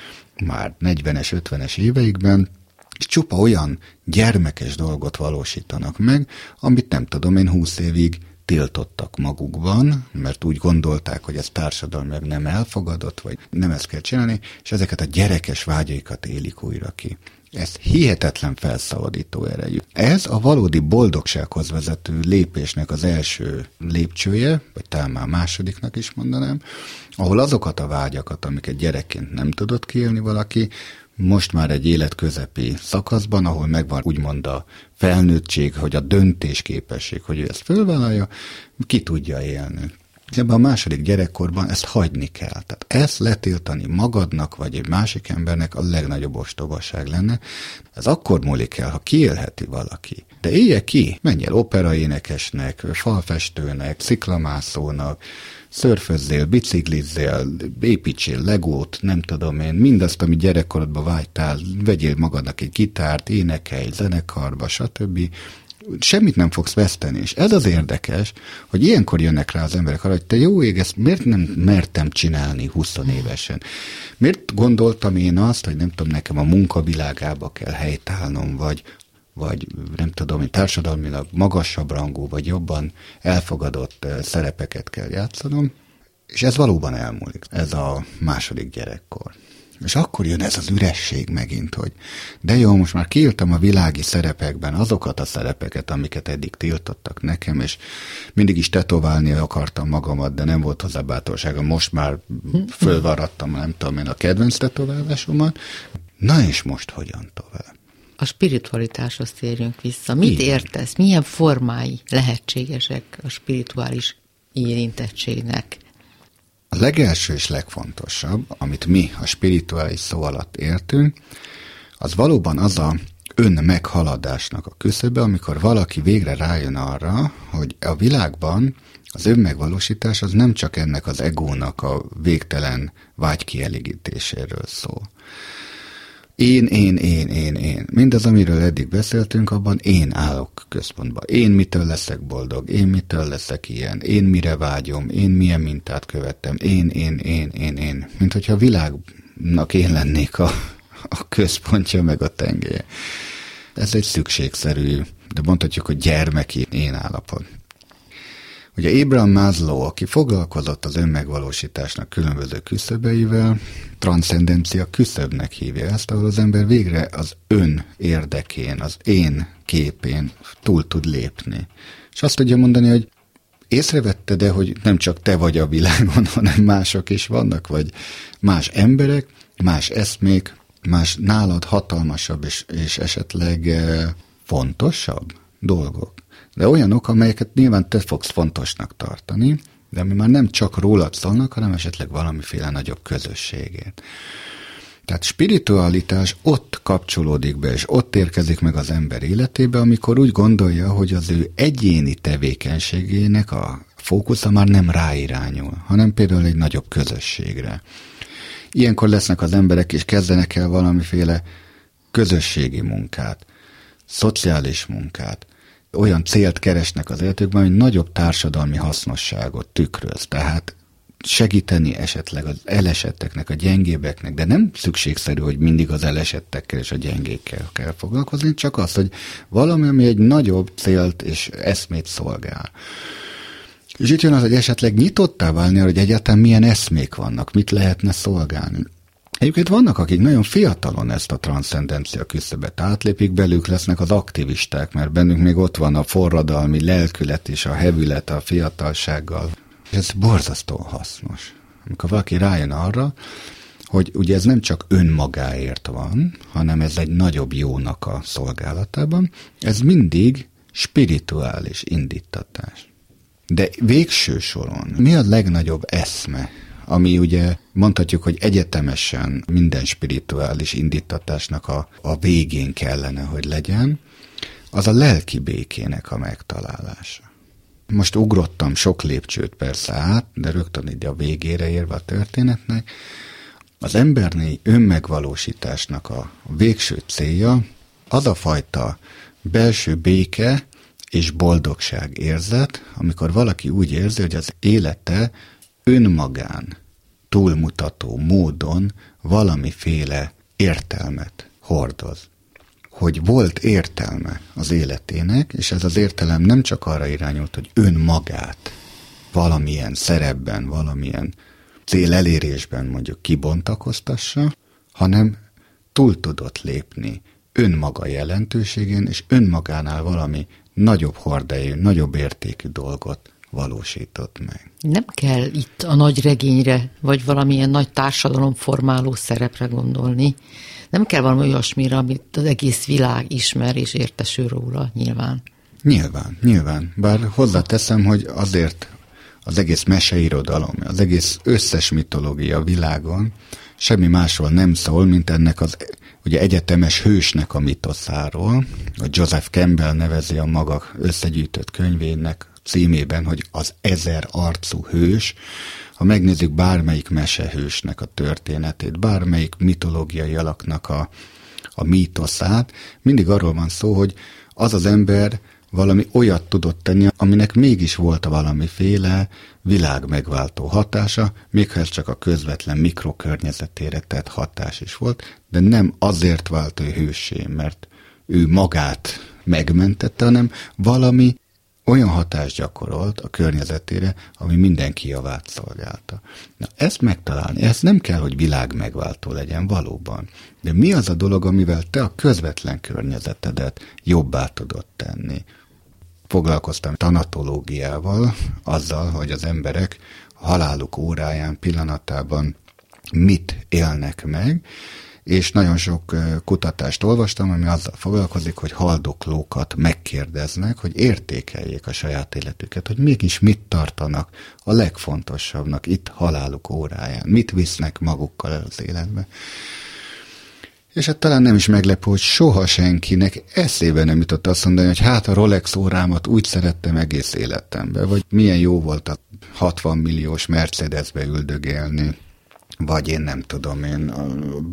már 40-es, 50-es éveikben, és csupa olyan gyermekes dolgot valósítanak meg, amit nem tudom én 20 évig tiltottak magukban, mert úgy gondolták, hogy ez társadalmilag nem elfogadott, vagy nem ezt kell csinálni, és ezeket a gyerekes vágyaikat élik újra ki. Ez hihetetlen felszabadító erejű. Ez a valódi boldogsághoz vezető lépésnek az első lépcsője, vagy talán már másodiknak is mondanám, ahol azokat a vágyakat, amiket gyerekként nem tudott kiélni valaki, most már egy életközepi szakaszban, ahol megvan úgymond a felnőttség, hogy a döntésképesség, hogy ő ezt fölvállalja, ki tudja élni. Ebben a második gyerekkorban ezt hagyni kell. Tehát ezt letiltani magadnak, vagy egy másik embernek a legnagyobb ostobaság lenne. Ez akkor múlik el, ha kiélheti valaki. De élje ki, menj el operaénekesnek, falfestőnek, sziklamászónak, szörfözzél, biciklizzél, építsél legót, nem tudom én, mindazt, ami gyerekkorodban vágytál, vegyél magadnak egy gitárt, énekelj, zenekarba, stb. Semmit nem fogsz veszteni, és ez az érdekes, hogy ilyenkor jönnek rá az emberek arra, hogy te jó ég, ezt miért nem mertem csinálni 20 évesen? Miért gondoltam én azt, hogy nem tudom, nekem a munkavilágába kell helytállnom, vagy vagy nem tudom, hogy társadalmilag magasabb rangú, vagy jobban elfogadott szerepeket kell játszanom, és ez valóban elmúlik, ez a második gyerekkor. És akkor jön ez az üresség megint, hogy de jó, most már kiírtam a világi szerepekben azokat a szerepeket, amiket eddig tiltottak nekem, és mindig is tetoválni akartam magamat, de nem volt hozzá bátorságom. Most már fölvaradtam, nem tudom én, a kedvenc tetoválásomat. Na és most hogyan tovább? A spiritualitáshoz térjünk vissza. Mit Igen. értesz? Milyen formái lehetségesek a spirituális érintettségnek? A legelső és legfontosabb, amit mi a spirituális szó alatt értünk, az valóban az a ön meghaladásnak a küszöbe, amikor valaki végre rájön arra, hogy a világban az önmegvalósítás az nem csak ennek az egónak a végtelen vágykielégítéséről szól. Én, én, én, én, én. Mindaz, amiről eddig beszéltünk, abban én állok központba. Én mitől leszek boldog, én mitől leszek ilyen, én mire vágyom, én milyen mintát követtem, én, én, én, én, én. Mint hogyha a világnak én lennék a, a központja, meg a tengelye. Ez egy szükségszerű, de mondhatjuk, hogy gyermeki én állapot. Ugye Abraham Maslow, aki foglalkozott az önmegvalósításnak különböző küszöbeivel, transzcendencia küszöbnek hívja ezt, ahol az ember végre az ön érdekén, az én képén túl tud lépni. És azt tudja mondani, hogy észrevette de, hogy nem csak te vagy a világon, hanem mások is vannak, vagy más emberek, más eszmék, más nálad hatalmasabb és, és esetleg eh, fontosabb dolgok. De olyanok, amelyeket nyilván te fogsz fontosnak tartani, de ami már nem csak rólad szólnak, hanem esetleg valamiféle nagyobb közösségét. Tehát spiritualitás ott kapcsolódik be, és ott érkezik meg az ember életébe, amikor úgy gondolja, hogy az ő egyéni tevékenységének a fókusza már nem ráirányul, hanem például egy nagyobb közösségre. Ilyenkor lesznek az emberek, és kezdenek el valamiféle közösségi munkát, szociális munkát, olyan célt keresnek az életükben, hogy nagyobb társadalmi hasznosságot tükröz. Tehát segíteni esetleg az elesetteknek, a gyengébbeknek, de nem szükségszerű, hogy mindig az elesettekkel és a gyengékkel kell foglalkozni, csak az, hogy valami, ami egy nagyobb célt és eszmét szolgál. És itt jön az, hogy esetleg nyitottá válni, hogy egyáltalán milyen eszmék vannak, mit lehetne szolgálni. Egyébként vannak, akik nagyon fiatalon ezt a transzcendencia küszöbet átlépik, belük lesznek az aktivisták, mert bennük még ott van a forradalmi lelkület és a hevület a fiatalsággal. Ez borzasztó hasznos. Amikor valaki rájön arra, hogy ugye ez nem csak önmagáért van, hanem ez egy nagyobb jónak a szolgálatában, ez mindig spirituális indítatás. De végső soron mi a legnagyobb eszme, ami ugye mondhatjuk, hogy egyetemesen minden spirituális indítatásnak a, a végén kellene, hogy legyen, az a lelki békének a megtalálása. Most ugrottam sok lépcsőt persze át, de rögtön ide a végére érve a történetnek. Az embernél önmegvalósításnak a végső célja az a fajta belső béke és boldogság érzet, amikor valaki úgy érzi, hogy az élete önmagán túlmutató módon valamiféle értelmet hordoz. Hogy volt értelme az életének, és ez az értelem nem csak arra irányult, hogy önmagát valamilyen szerepben, valamilyen cél elérésben mondjuk kibontakoztassa, hanem túl tudott lépni önmaga jelentőségén, és önmagánál valami nagyobb hordejű, nagyobb értékű dolgot valósított meg. Nem kell itt a nagy regényre, vagy valamilyen nagy társadalomformáló szerepre gondolni. Nem kell valami olyasmire, amit az egész világ ismer és értesül róla, nyilván. Nyilván, nyilván. Bár hozzáteszem, hogy azért az egész meseirodalom, az egész összes mitológia világon semmi másról nem szól, mint ennek az ugye egyetemes hősnek a mitoszáról, a Joseph Campbell nevezi a maga összegyűjtött könyvének címében, hogy az ezer arcú hős, ha megnézzük bármelyik mesehősnek a történetét, bármelyik mitológiai alaknak a, a mítoszát, mindig arról van szó, hogy az az ember valami olyat tudott tenni, aminek mégis volt valamiféle világ megváltó hatása, még ha ez csak a közvetlen mikrokörnyezetére tett hatás is volt, de nem azért vált ő hősé, mert ő magát megmentette, hanem valami olyan hatást gyakorolt a környezetére, ami mindenki javát szolgálta. Na, ezt megtalálni, ez nem kell, hogy világ megváltó legyen valóban. De mi az a dolog, amivel te a közvetlen környezetedet jobbá tudod tenni? Foglalkoztam tanatológiával, azzal, hogy az emberek haláluk óráján, pillanatában mit élnek meg, és nagyon sok kutatást olvastam, ami azzal foglalkozik, hogy haldoklókat megkérdeznek, hogy értékeljék a saját életüket, hogy mégis mit tartanak a legfontosabbnak itt haláluk óráján, mit visznek magukkal az életbe. És hát talán nem is meglepő, hogy soha senkinek eszébe nem jutott azt mondani, hogy hát a Rolex órámat úgy szerettem egész életemben, vagy milyen jó volt a 60 milliós Mercedesbe üldögélni, vagy én nem tudom, én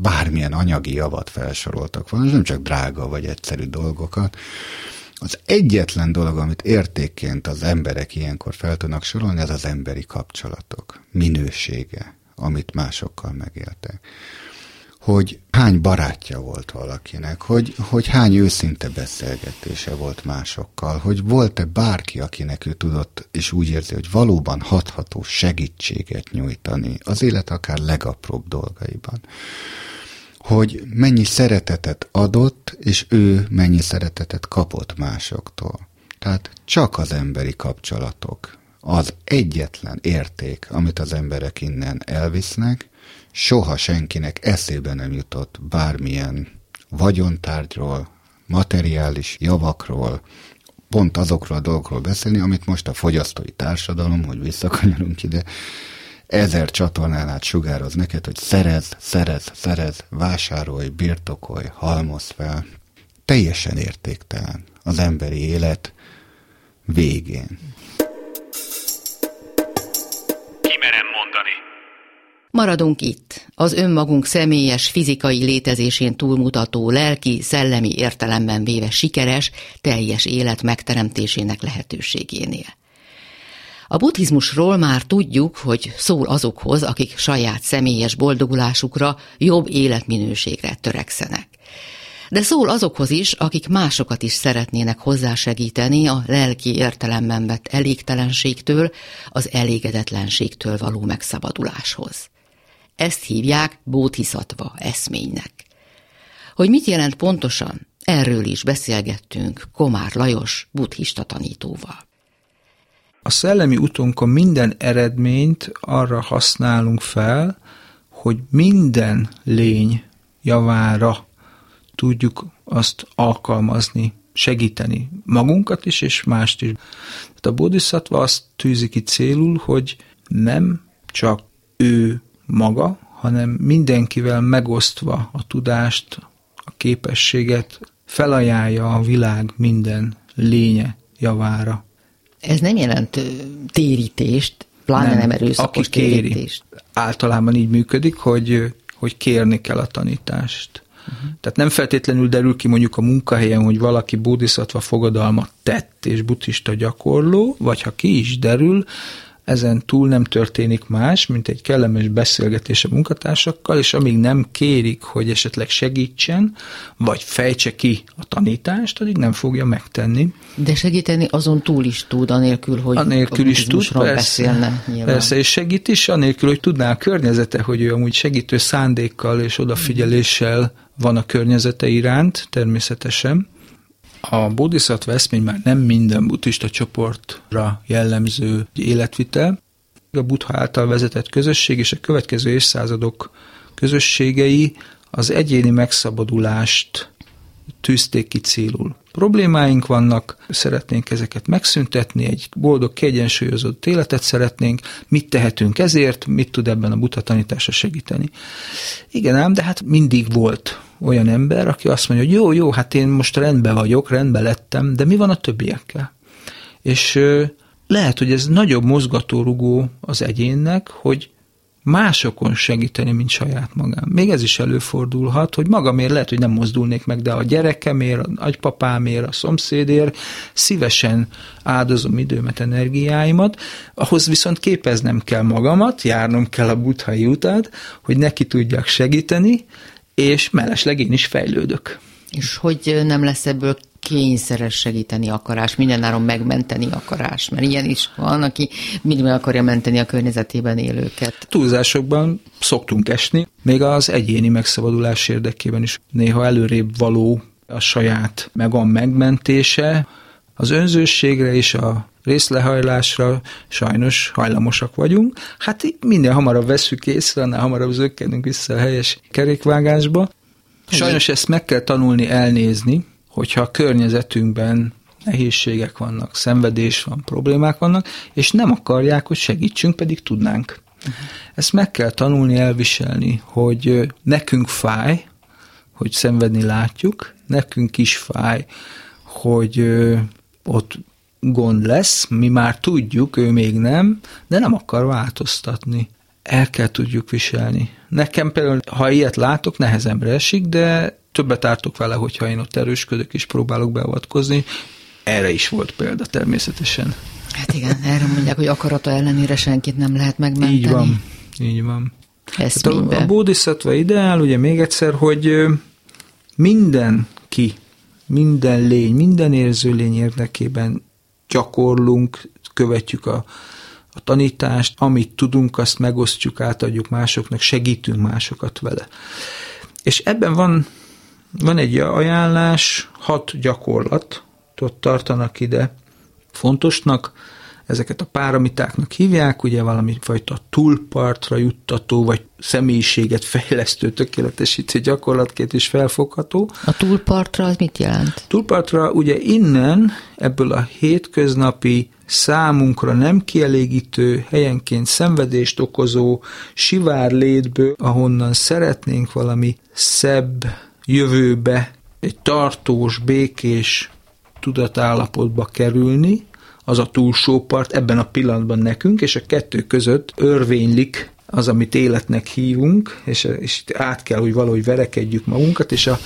bármilyen anyagi javat felsoroltak volna, nem csak drága vagy egyszerű dolgokat. Az egyetlen dolog, amit értékként az emberek ilyenkor fel tudnak sorolni, ez az emberi kapcsolatok minősége, amit másokkal megéltek hogy hány barátja volt valakinek, hogy, hogy hány őszinte beszélgetése volt másokkal, hogy volt-e bárki, akinek ő tudott, és úgy érzi, hogy valóban hatható segítséget nyújtani az élet akár legapróbb dolgaiban. Hogy mennyi szeretetet adott, és ő mennyi szeretetet kapott másoktól. Tehát csak az emberi kapcsolatok az egyetlen érték, amit az emberek innen elvisznek, soha senkinek eszébe nem jutott bármilyen vagyontárgyról, materiális javakról, pont azokról a dolgokról beszélni, amit most a fogyasztói társadalom, hogy visszakanyarunk ide, ezer csatornán át sugároz neked, hogy szerez, szerez, szerez, vásárolj, birtokolj, halmoz fel. Teljesen értéktelen az emberi élet végén. Maradunk itt, az önmagunk személyes fizikai létezésén túlmutató lelki, szellemi értelemben véve sikeres, teljes élet megteremtésének lehetőségénél. A buddhizmusról már tudjuk, hogy szól azokhoz, akik saját személyes boldogulásukra, jobb életminőségre törekszenek. De szól azokhoz is, akik másokat is szeretnének hozzásegíteni a lelki értelemben vett elégtelenségtől, az elégedetlenségtől való megszabaduláshoz. Ezt hívják bótiszatva eszménynek. Hogy mit jelent pontosan, erről is beszélgettünk Komár Lajos buddhista tanítóval. A szellemi utunkon minden eredményt arra használunk fel, hogy minden lény javára tudjuk azt alkalmazni, segíteni magunkat is, és mást is. Tehát a bodhisattva azt tűzi ki célul, hogy nem csak ő maga, hanem mindenkivel megosztva a tudást, a képességet felajánlja a világ minden lénye javára. Ez nem jelent térítést, pláne nem, nem erőszakos aki kéri. térítést. Általában így működik, hogy, hogy kérni kell a tanítást. Uh-huh. Tehát nem feltétlenül derül ki mondjuk a munkahelyen, hogy valaki bódiszatva fogadalmat tett és buddhista gyakorló, vagy ha ki is derül, ezen túl nem történik más, mint egy kellemes beszélgetés a munkatársakkal, és amíg nem kérik, hogy esetleg segítsen, vagy fejtse ki a tanítást, addig nem fogja megtenni. De segíteni azon túl is tud, anélkül, hogy anélkül is tud, persze, beszélne. Nyilván. Persze, és segít is, anélkül, hogy tudná a környezete, hogy ő amúgy segítő szándékkal és odafigyeléssel van a környezete iránt, természetesen. A bodhisattva eszmény már nem minden buddhista csoportra jellemző életvitel. A buddha által vezetett közösség és a következő évszázadok közösségei az egyéni megszabadulást tűzték ki célul. Problémáink vannak, szeretnénk ezeket megszüntetni, egy boldog, kiegyensúlyozott életet szeretnénk, mit tehetünk ezért, mit tud ebben a buta tanítása segíteni. Igen ám, de hát mindig volt olyan ember, aki azt mondja, hogy jó, jó, hát én most rendben vagyok, rendben lettem, de mi van a többiekkel? És lehet, hogy ez nagyobb mozgatórugó az egyénnek, hogy másokon segíteni, mint saját magám. Még ez is előfordulhat, hogy magamért lehet, hogy nem mozdulnék meg, de a gyerekemért, a nagypapámért, a szomszédért szívesen áldozom időmet, energiáimat, ahhoz viszont képeznem kell magamat, járnom kell a buthai utat, hogy neki tudjak segíteni, és mellesleg én is fejlődök. És hogy nem lesz ebből kényszeres segíteni akarás, mindenáron megmenteni akarás, mert ilyen is van, aki mindig meg akarja menteni a környezetében élőket. Túlzásokban szoktunk esni, még az egyéni megszabadulás érdekében is néha előrébb való a saját megvan megmentése, az önzőségre és a részlehajlásra sajnos hajlamosak vagyunk. Hát minden hamarabb veszük észre, annál hamarabb zökkenünk vissza a helyes kerékvágásba, Sajnos ezt meg kell tanulni elnézni, hogyha a környezetünkben nehézségek vannak, szenvedés van, problémák vannak, és nem akarják, hogy segítsünk, pedig tudnánk. Uh-huh. Ezt meg kell tanulni, elviselni, hogy nekünk fáj, hogy szenvedni látjuk, nekünk is fáj, hogy ott gond lesz, mi már tudjuk, ő még nem, de nem akar változtatni. El kell tudjuk viselni. Nekem például, ha ilyet látok, nehezemre esik, de többet ártok vele, hogyha én ott erősködök és próbálok beavatkozni. Erre is volt példa természetesen. Hát igen, erre mondják, hogy akarata ellenére senkit nem lehet megmenteni. Így van, így van. Hát a, a bodhisattva ideál, ugye még egyszer, hogy mindenki, minden lény, minden érző lény érdekében gyakorlunk, követjük a, a tanítást, amit tudunk, azt megosztjuk, átadjuk másoknak, segítünk másokat vele. És ebben van, van egy ajánlás, hat gyakorlatot tartanak ide fontosnak, ezeket a páramitáknak hívják, ugye valami fajta túlpartra juttató, vagy személyiséget fejlesztő, tökéletesítő gyakorlatként is felfogható. A túlpartra az mit jelent? Túlpartra ugye innen, ebből a hétköznapi, számunkra nem kielégítő, helyenként szenvedést okozó sivár létből, ahonnan szeretnénk valami szebb jövőbe, egy tartós, békés tudatállapotba kerülni, az a túlsó part ebben a pillanatban nekünk, és a kettő között örvénylik az, amit életnek hívunk, és, és át kell, hogy valahogy verekedjük magunkat, és a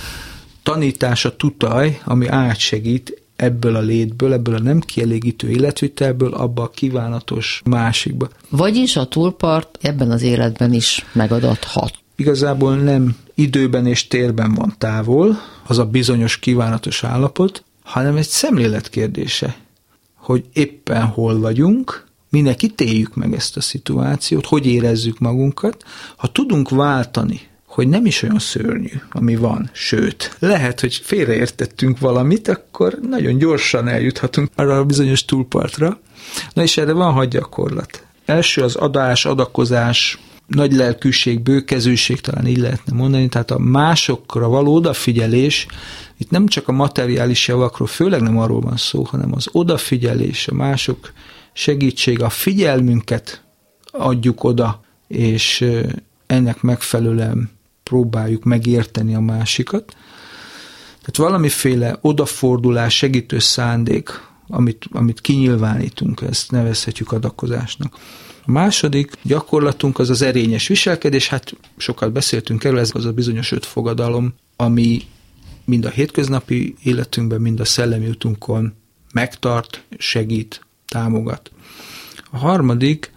tanítás a tutaj, ami átsegít ebből a létből, ebből a nem kielégítő életvitelből abba a kívánatos másikba. Vagyis a túlpart ebben az életben is megadathat. Igazából nem időben és térben van távol, az a bizonyos kívánatos állapot, hanem egy szemlélet kérdése hogy éppen hol vagyunk, mindenki éljük meg ezt a szituációt, hogy érezzük magunkat. Ha tudunk váltani, hogy nem is olyan szörnyű, ami van, sőt, lehet, hogy félreértettünk valamit, akkor nagyon gyorsan eljuthatunk arra a bizonyos túlpartra. Na és erre van hagy gyakorlat. Első az adás, adakozás, nagy lelkűség, bőkezőség, talán így lehetne mondani, tehát a másokra való odafigyelés, itt nem csak a materiális javakról, főleg nem arról van szó, hanem az odafigyelés, a mások segítség, a figyelmünket adjuk oda, és ennek megfelelően próbáljuk megérteni a másikat. Tehát valamiféle odafordulás, segítő szándék, amit, amit kinyilvánítunk, ezt nevezhetjük adakozásnak. A második gyakorlatunk az az erényes viselkedés, hát sokat beszéltünk erről, ez az a bizonyos öt fogadalom, ami mind a hétköznapi életünkben, mind a szellemi utunkon megtart, segít, támogat. A harmadik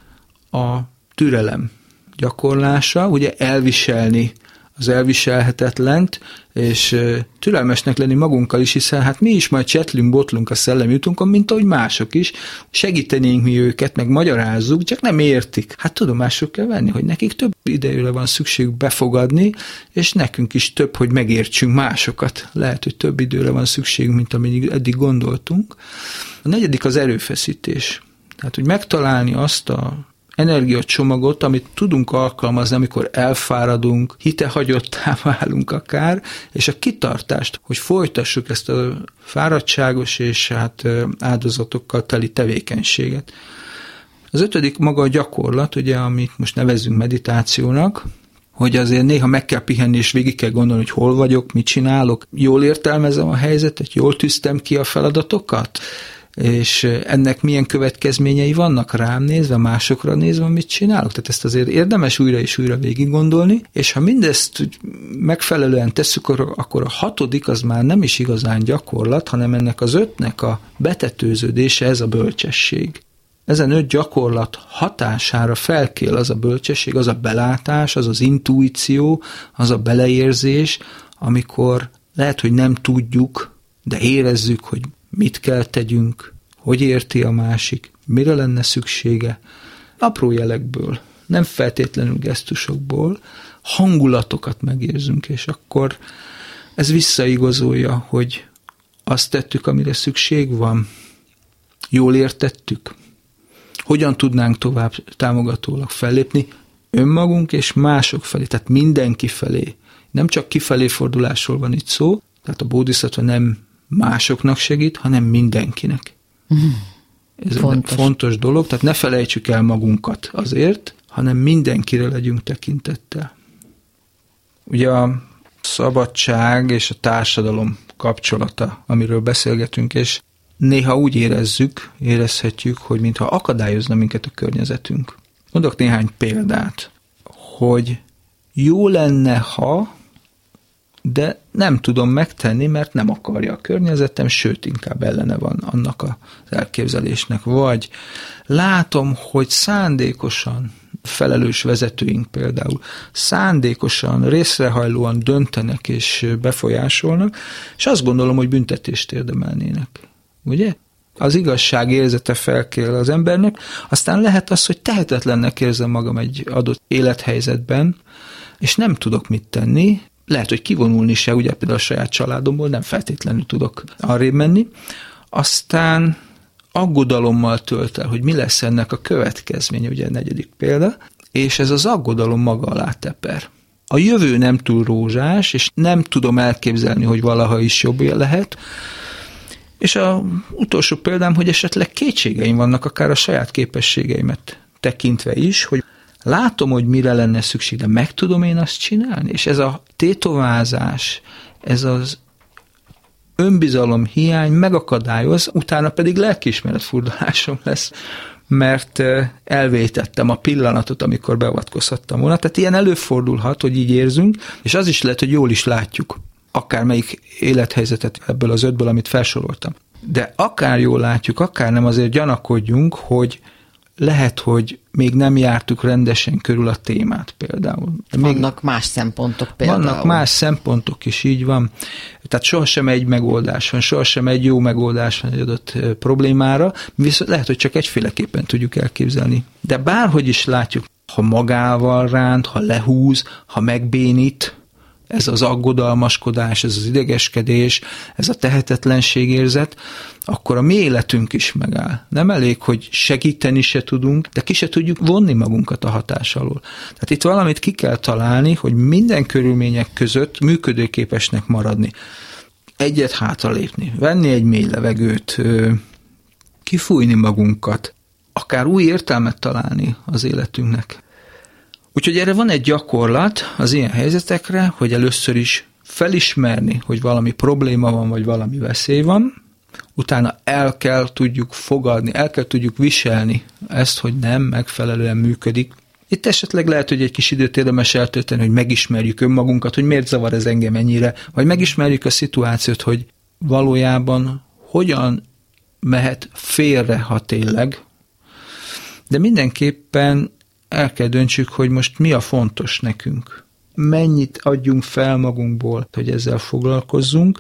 a türelem gyakorlása, ugye elviselni az elviselhetetlent, és türelmesnek lenni magunkkal is, hiszen hát mi is majd csetlünk, botlunk a szellemi utunkon, mint ahogy mások is. Segítenénk mi őket, meg magyarázzuk, csak nem értik. Hát tudomásul kell venni, hogy nekik több idejűre van szükségük befogadni, és nekünk is több, hogy megértsünk másokat. Lehet, hogy több időre van szükségünk, mint amíg eddig gondoltunk. A negyedik az erőfeszítés. Tehát, hogy megtalálni azt a energiacsomagot, amit tudunk alkalmazni, amikor elfáradunk, hitehagyottá válunk akár, és a kitartást, hogy folytassuk ezt a fáradtságos és hát áldozatokkal teli tevékenységet. Az ötödik maga a gyakorlat, ugye, amit most nevezünk meditációnak, hogy azért néha meg kell pihenni, és végig kell gondolni, hogy hol vagyok, mit csinálok, jól értelmezem a helyzetet, jól tűztem ki a feladatokat, és ennek milyen következményei vannak rám nézve, másokra nézve, mit csinálok. Tehát ezt azért érdemes újra és újra végig gondolni, és ha mindezt megfelelően tesszük, akkor a hatodik az már nem is igazán gyakorlat, hanem ennek az ötnek a betetőződése, ez a bölcsesség. Ezen öt gyakorlat hatására felkél az a bölcsesség, az a belátás, az az intuíció, az a beleérzés, amikor lehet, hogy nem tudjuk, de érezzük, hogy mit kell tegyünk, hogy érti a másik, mire lenne szüksége, apró jelekből, nem feltétlenül gesztusokból, hangulatokat megérzünk, és akkor ez visszaigazolja, hogy azt tettük, amire szükség van, jól értettük, hogyan tudnánk tovább támogatólag fellépni? Önmagunk és mások felé, tehát mindenki felé, Nem csak kifelé fordulásról van itt szó, tehát a bódiszatva nem másoknak segít, hanem mindenkinek. Ez fontos. egy fontos dolog, tehát ne felejtsük el magunkat azért, hanem mindenkire legyünk tekintettel. Ugye a szabadság és a társadalom kapcsolata, amiről beszélgetünk, és néha úgy érezzük, érezhetjük, hogy mintha akadályozna minket a környezetünk. Mondok néhány példát, hogy jó lenne, ha, de nem tudom megtenni, mert nem akarja a környezetem, sőt, inkább ellene van annak az elképzelésnek. Vagy látom, hogy szándékosan felelős vezetőink például szándékosan, részrehajlóan döntenek és befolyásolnak, és azt gondolom, hogy büntetést érdemelnének. Ugye? Az igazság érzete felkél az embernek, aztán lehet az, hogy tehetetlennek érzem magam egy adott élethelyzetben, és nem tudok mit tenni, lehet, hogy kivonulni se, ugye például a saját családomból nem feltétlenül tudok arrébb menni, aztán aggodalommal tölt el, hogy mi lesz ennek a következménye, ugye a negyedik példa, és ez az aggodalom maga alá teper. A jövő nem túl rózsás, és nem tudom elképzelni, hogy valaha is jobb lehet, és a utolsó példám, hogy esetleg kétségeim vannak, akár a saját képességeimet tekintve is, hogy látom, hogy mire lenne szükség, de meg tudom én azt csinálni? És ez a tétovázás, ez az önbizalom hiány megakadályoz, utána pedig lelkiismeret furdalásom lesz, mert elvétettem a pillanatot, amikor beavatkozhattam volna. Tehát ilyen előfordulhat, hogy így érzünk, és az is lehet, hogy jól is látjuk akármelyik élethelyzetet ebből az ötből, amit felsoroltam. De akár jól látjuk, akár nem, azért gyanakodjunk, hogy lehet, hogy még nem jártuk rendesen körül a témát például. De még vannak más szempontok például. Vannak más szempontok is, így van. Tehát sohasem egy megoldás van, sohasem egy jó megoldás van egy adott problémára, viszont lehet, hogy csak egyféleképpen tudjuk elképzelni. De bárhogy is látjuk, ha magával ránt, ha lehúz, ha megbénít, ez az aggodalmaskodás, ez az idegeskedés, ez a tehetetlenségérzet, akkor a mi életünk is megáll. Nem elég, hogy segíteni se tudunk, de ki se tudjuk vonni magunkat a hatás alól. Tehát itt valamit ki kell találni, hogy minden körülmények között működőképesnek maradni. Egyet hátralépni, venni egy mély levegőt, kifújni magunkat, akár új értelmet találni az életünknek. Úgyhogy erre van egy gyakorlat az ilyen helyzetekre, hogy először is felismerni, hogy valami probléma van, vagy valami veszély van, utána el kell tudjuk fogadni, el kell tudjuk viselni ezt, hogy nem megfelelően működik. Itt esetleg lehet, hogy egy kis időt érdemes eltölteni, hogy megismerjük önmagunkat, hogy miért zavar ez engem ennyire, vagy megismerjük a szituációt, hogy valójában hogyan mehet félre, ha tényleg. De mindenképpen el kell döntsük, hogy most mi a fontos nekünk. Mennyit adjunk fel magunkból, hogy ezzel foglalkozzunk,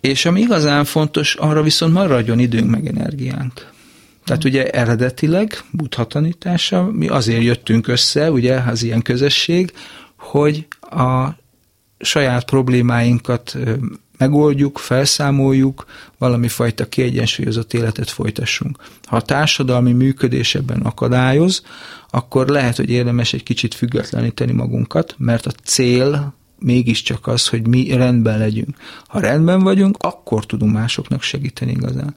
és ami igazán fontos, arra viszont maradjon időnk meg energiánk. Tehát ugye eredetileg, Buddha tanítása, mi azért jöttünk össze, ugye, az ilyen közösség, hogy a saját problémáinkat megoldjuk, felszámoljuk, valami fajta kiegyensúlyozott életet folytassunk. Ha a társadalmi működés ebben akadályoz, akkor lehet, hogy érdemes egy kicsit függetleníteni magunkat, mert a cél mégiscsak az, hogy mi rendben legyünk. Ha rendben vagyunk, akkor tudunk másoknak segíteni igazán.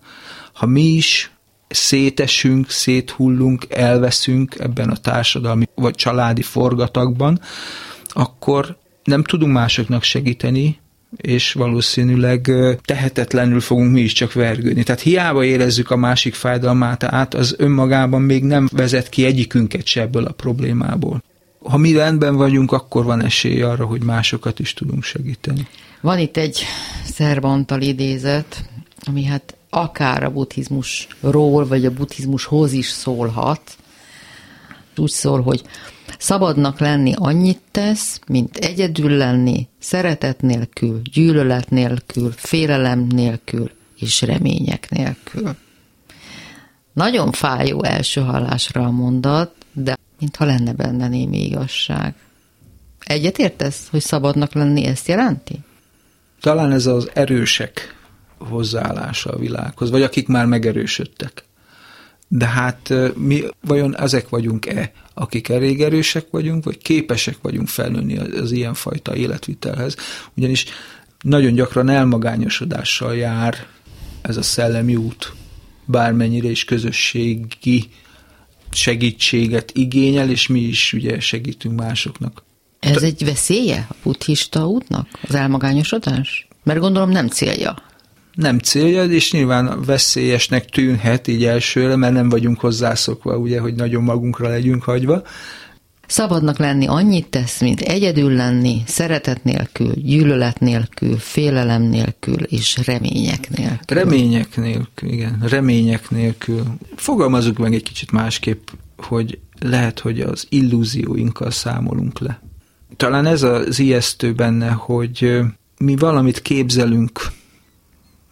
Ha mi is szétesünk, széthullunk, elveszünk ebben a társadalmi vagy családi forgatagban, akkor nem tudunk másoknak segíteni, és valószínűleg tehetetlenül fogunk mi is csak vergődni. Tehát hiába érezzük a másik fájdalmát át, az önmagában még nem vezet ki egyikünket se ebből a problémából. Ha mi rendben vagyunk, akkor van esély arra, hogy másokat is tudunk segíteni. Van itt egy szerbantal idézet, ami hát akár a buddhizmusról, vagy a buddhizmushoz is szólhat. Úgy szól, hogy Szabadnak lenni annyit tesz, mint egyedül lenni, szeretet nélkül, gyűlölet nélkül, félelem nélkül és remények nélkül. Nagyon fájó első hallásra a mondat, de mintha lenne benne némi igazság. Egyet értesz, hogy szabadnak lenni ezt jelenti? Talán ez az erősek hozzáállása a világhoz, vagy akik már megerősödtek. De hát mi vajon ezek vagyunk-e, akik elég erősek vagyunk, vagy képesek vagyunk felnőni az, az ilyenfajta életvitelhez? Ugyanis nagyon gyakran elmagányosodással jár ez a szellemi út, bármennyire is közösségi segítséget igényel, és mi is ugye segítünk másoknak. Ez egy veszélye a buddhista útnak, az elmagányosodás? Mert gondolom nem célja. Nem célja, és nyilván veszélyesnek tűnhet így elsőre, mert nem vagyunk hozzászokva, ugye, hogy nagyon magunkra legyünk hagyva. Szabadnak lenni annyit tesz, mint egyedül lenni, szeretet nélkül, gyűlölet nélkül, félelem nélkül és remények nélkül. Remények nélkül, igen, remények nélkül. Fogalmazunk meg egy kicsit másképp, hogy lehet, hogy az illúzióinkkal számolunk le. Talán ez az ijesztő benne, hogy mi valamit képzelünk,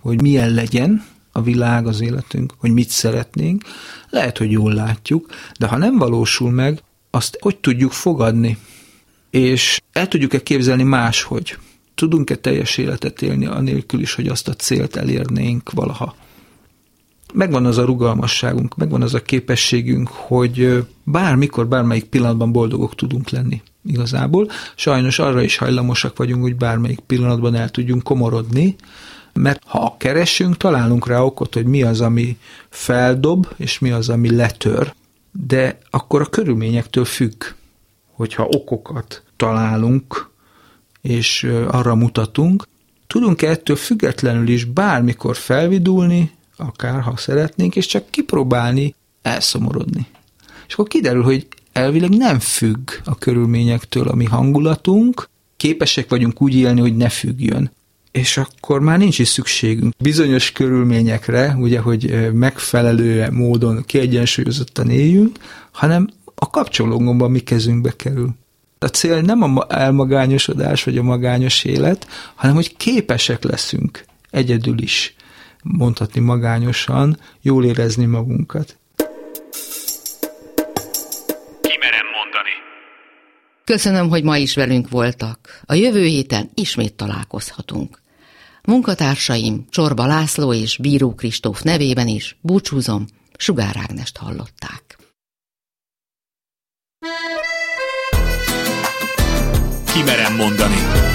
hogy milyen legyen a világ, az életünk, hogy mit szeretnénk, lehet, hogy jól látjuk, de ha nem valósul meg, azt hogy tudjuk fogadni, és el tudjuk-e képzelni máshogy? Tudunk-e teljes életet élni anélkül is, hogy azt a célt elérnénk valaha? Megvan az a rugalmasságunk, megvan az a képességünk, hogy bármikor, bármelyik pillanatban boldogok tudunk lenni igazából. Sajnos arra is hajlamosak vagyunk, hogy bármelyik pillanatban el tudjunk komorodni, mert ha keresünk, találunk rá okot, hogy mi az, ami feldob, és mi az, ami letör, de akkor a körülményektől függ, hogyha okokat találunk, és arra mutatunk, tudunk ettől függetlenül is bármikor felvidulni, akár ha szeretnénk, és csak kipróbálni elszomorodni. És akkor kiderül, hogy elvileg nem függ a körülményektől a mi hangulatunk, képesek vagyunk úgy élni, hogy ne függjön. És akkor már nincs is szükségünk bizonyos körülményekre, ugye, hogy megfelelő módon kiegyensúlyozottan éljünk, hanem a kapcsológomban mi kezünkbe kerül. A cél nem a elmagányosodás vagy a magányos élet, hanem hogy képesek leszünk egyedül is mondhatni magányosan, jól érezni magunkat. Köszönöm, hogy ma is velünk voltak. A jövő héten ismét találkozhatunk. Munkatársaim Csorba László és Bíró Kristóf nevében is búcsúzom, Sugár Ágnest hallották. Kimerem mondani.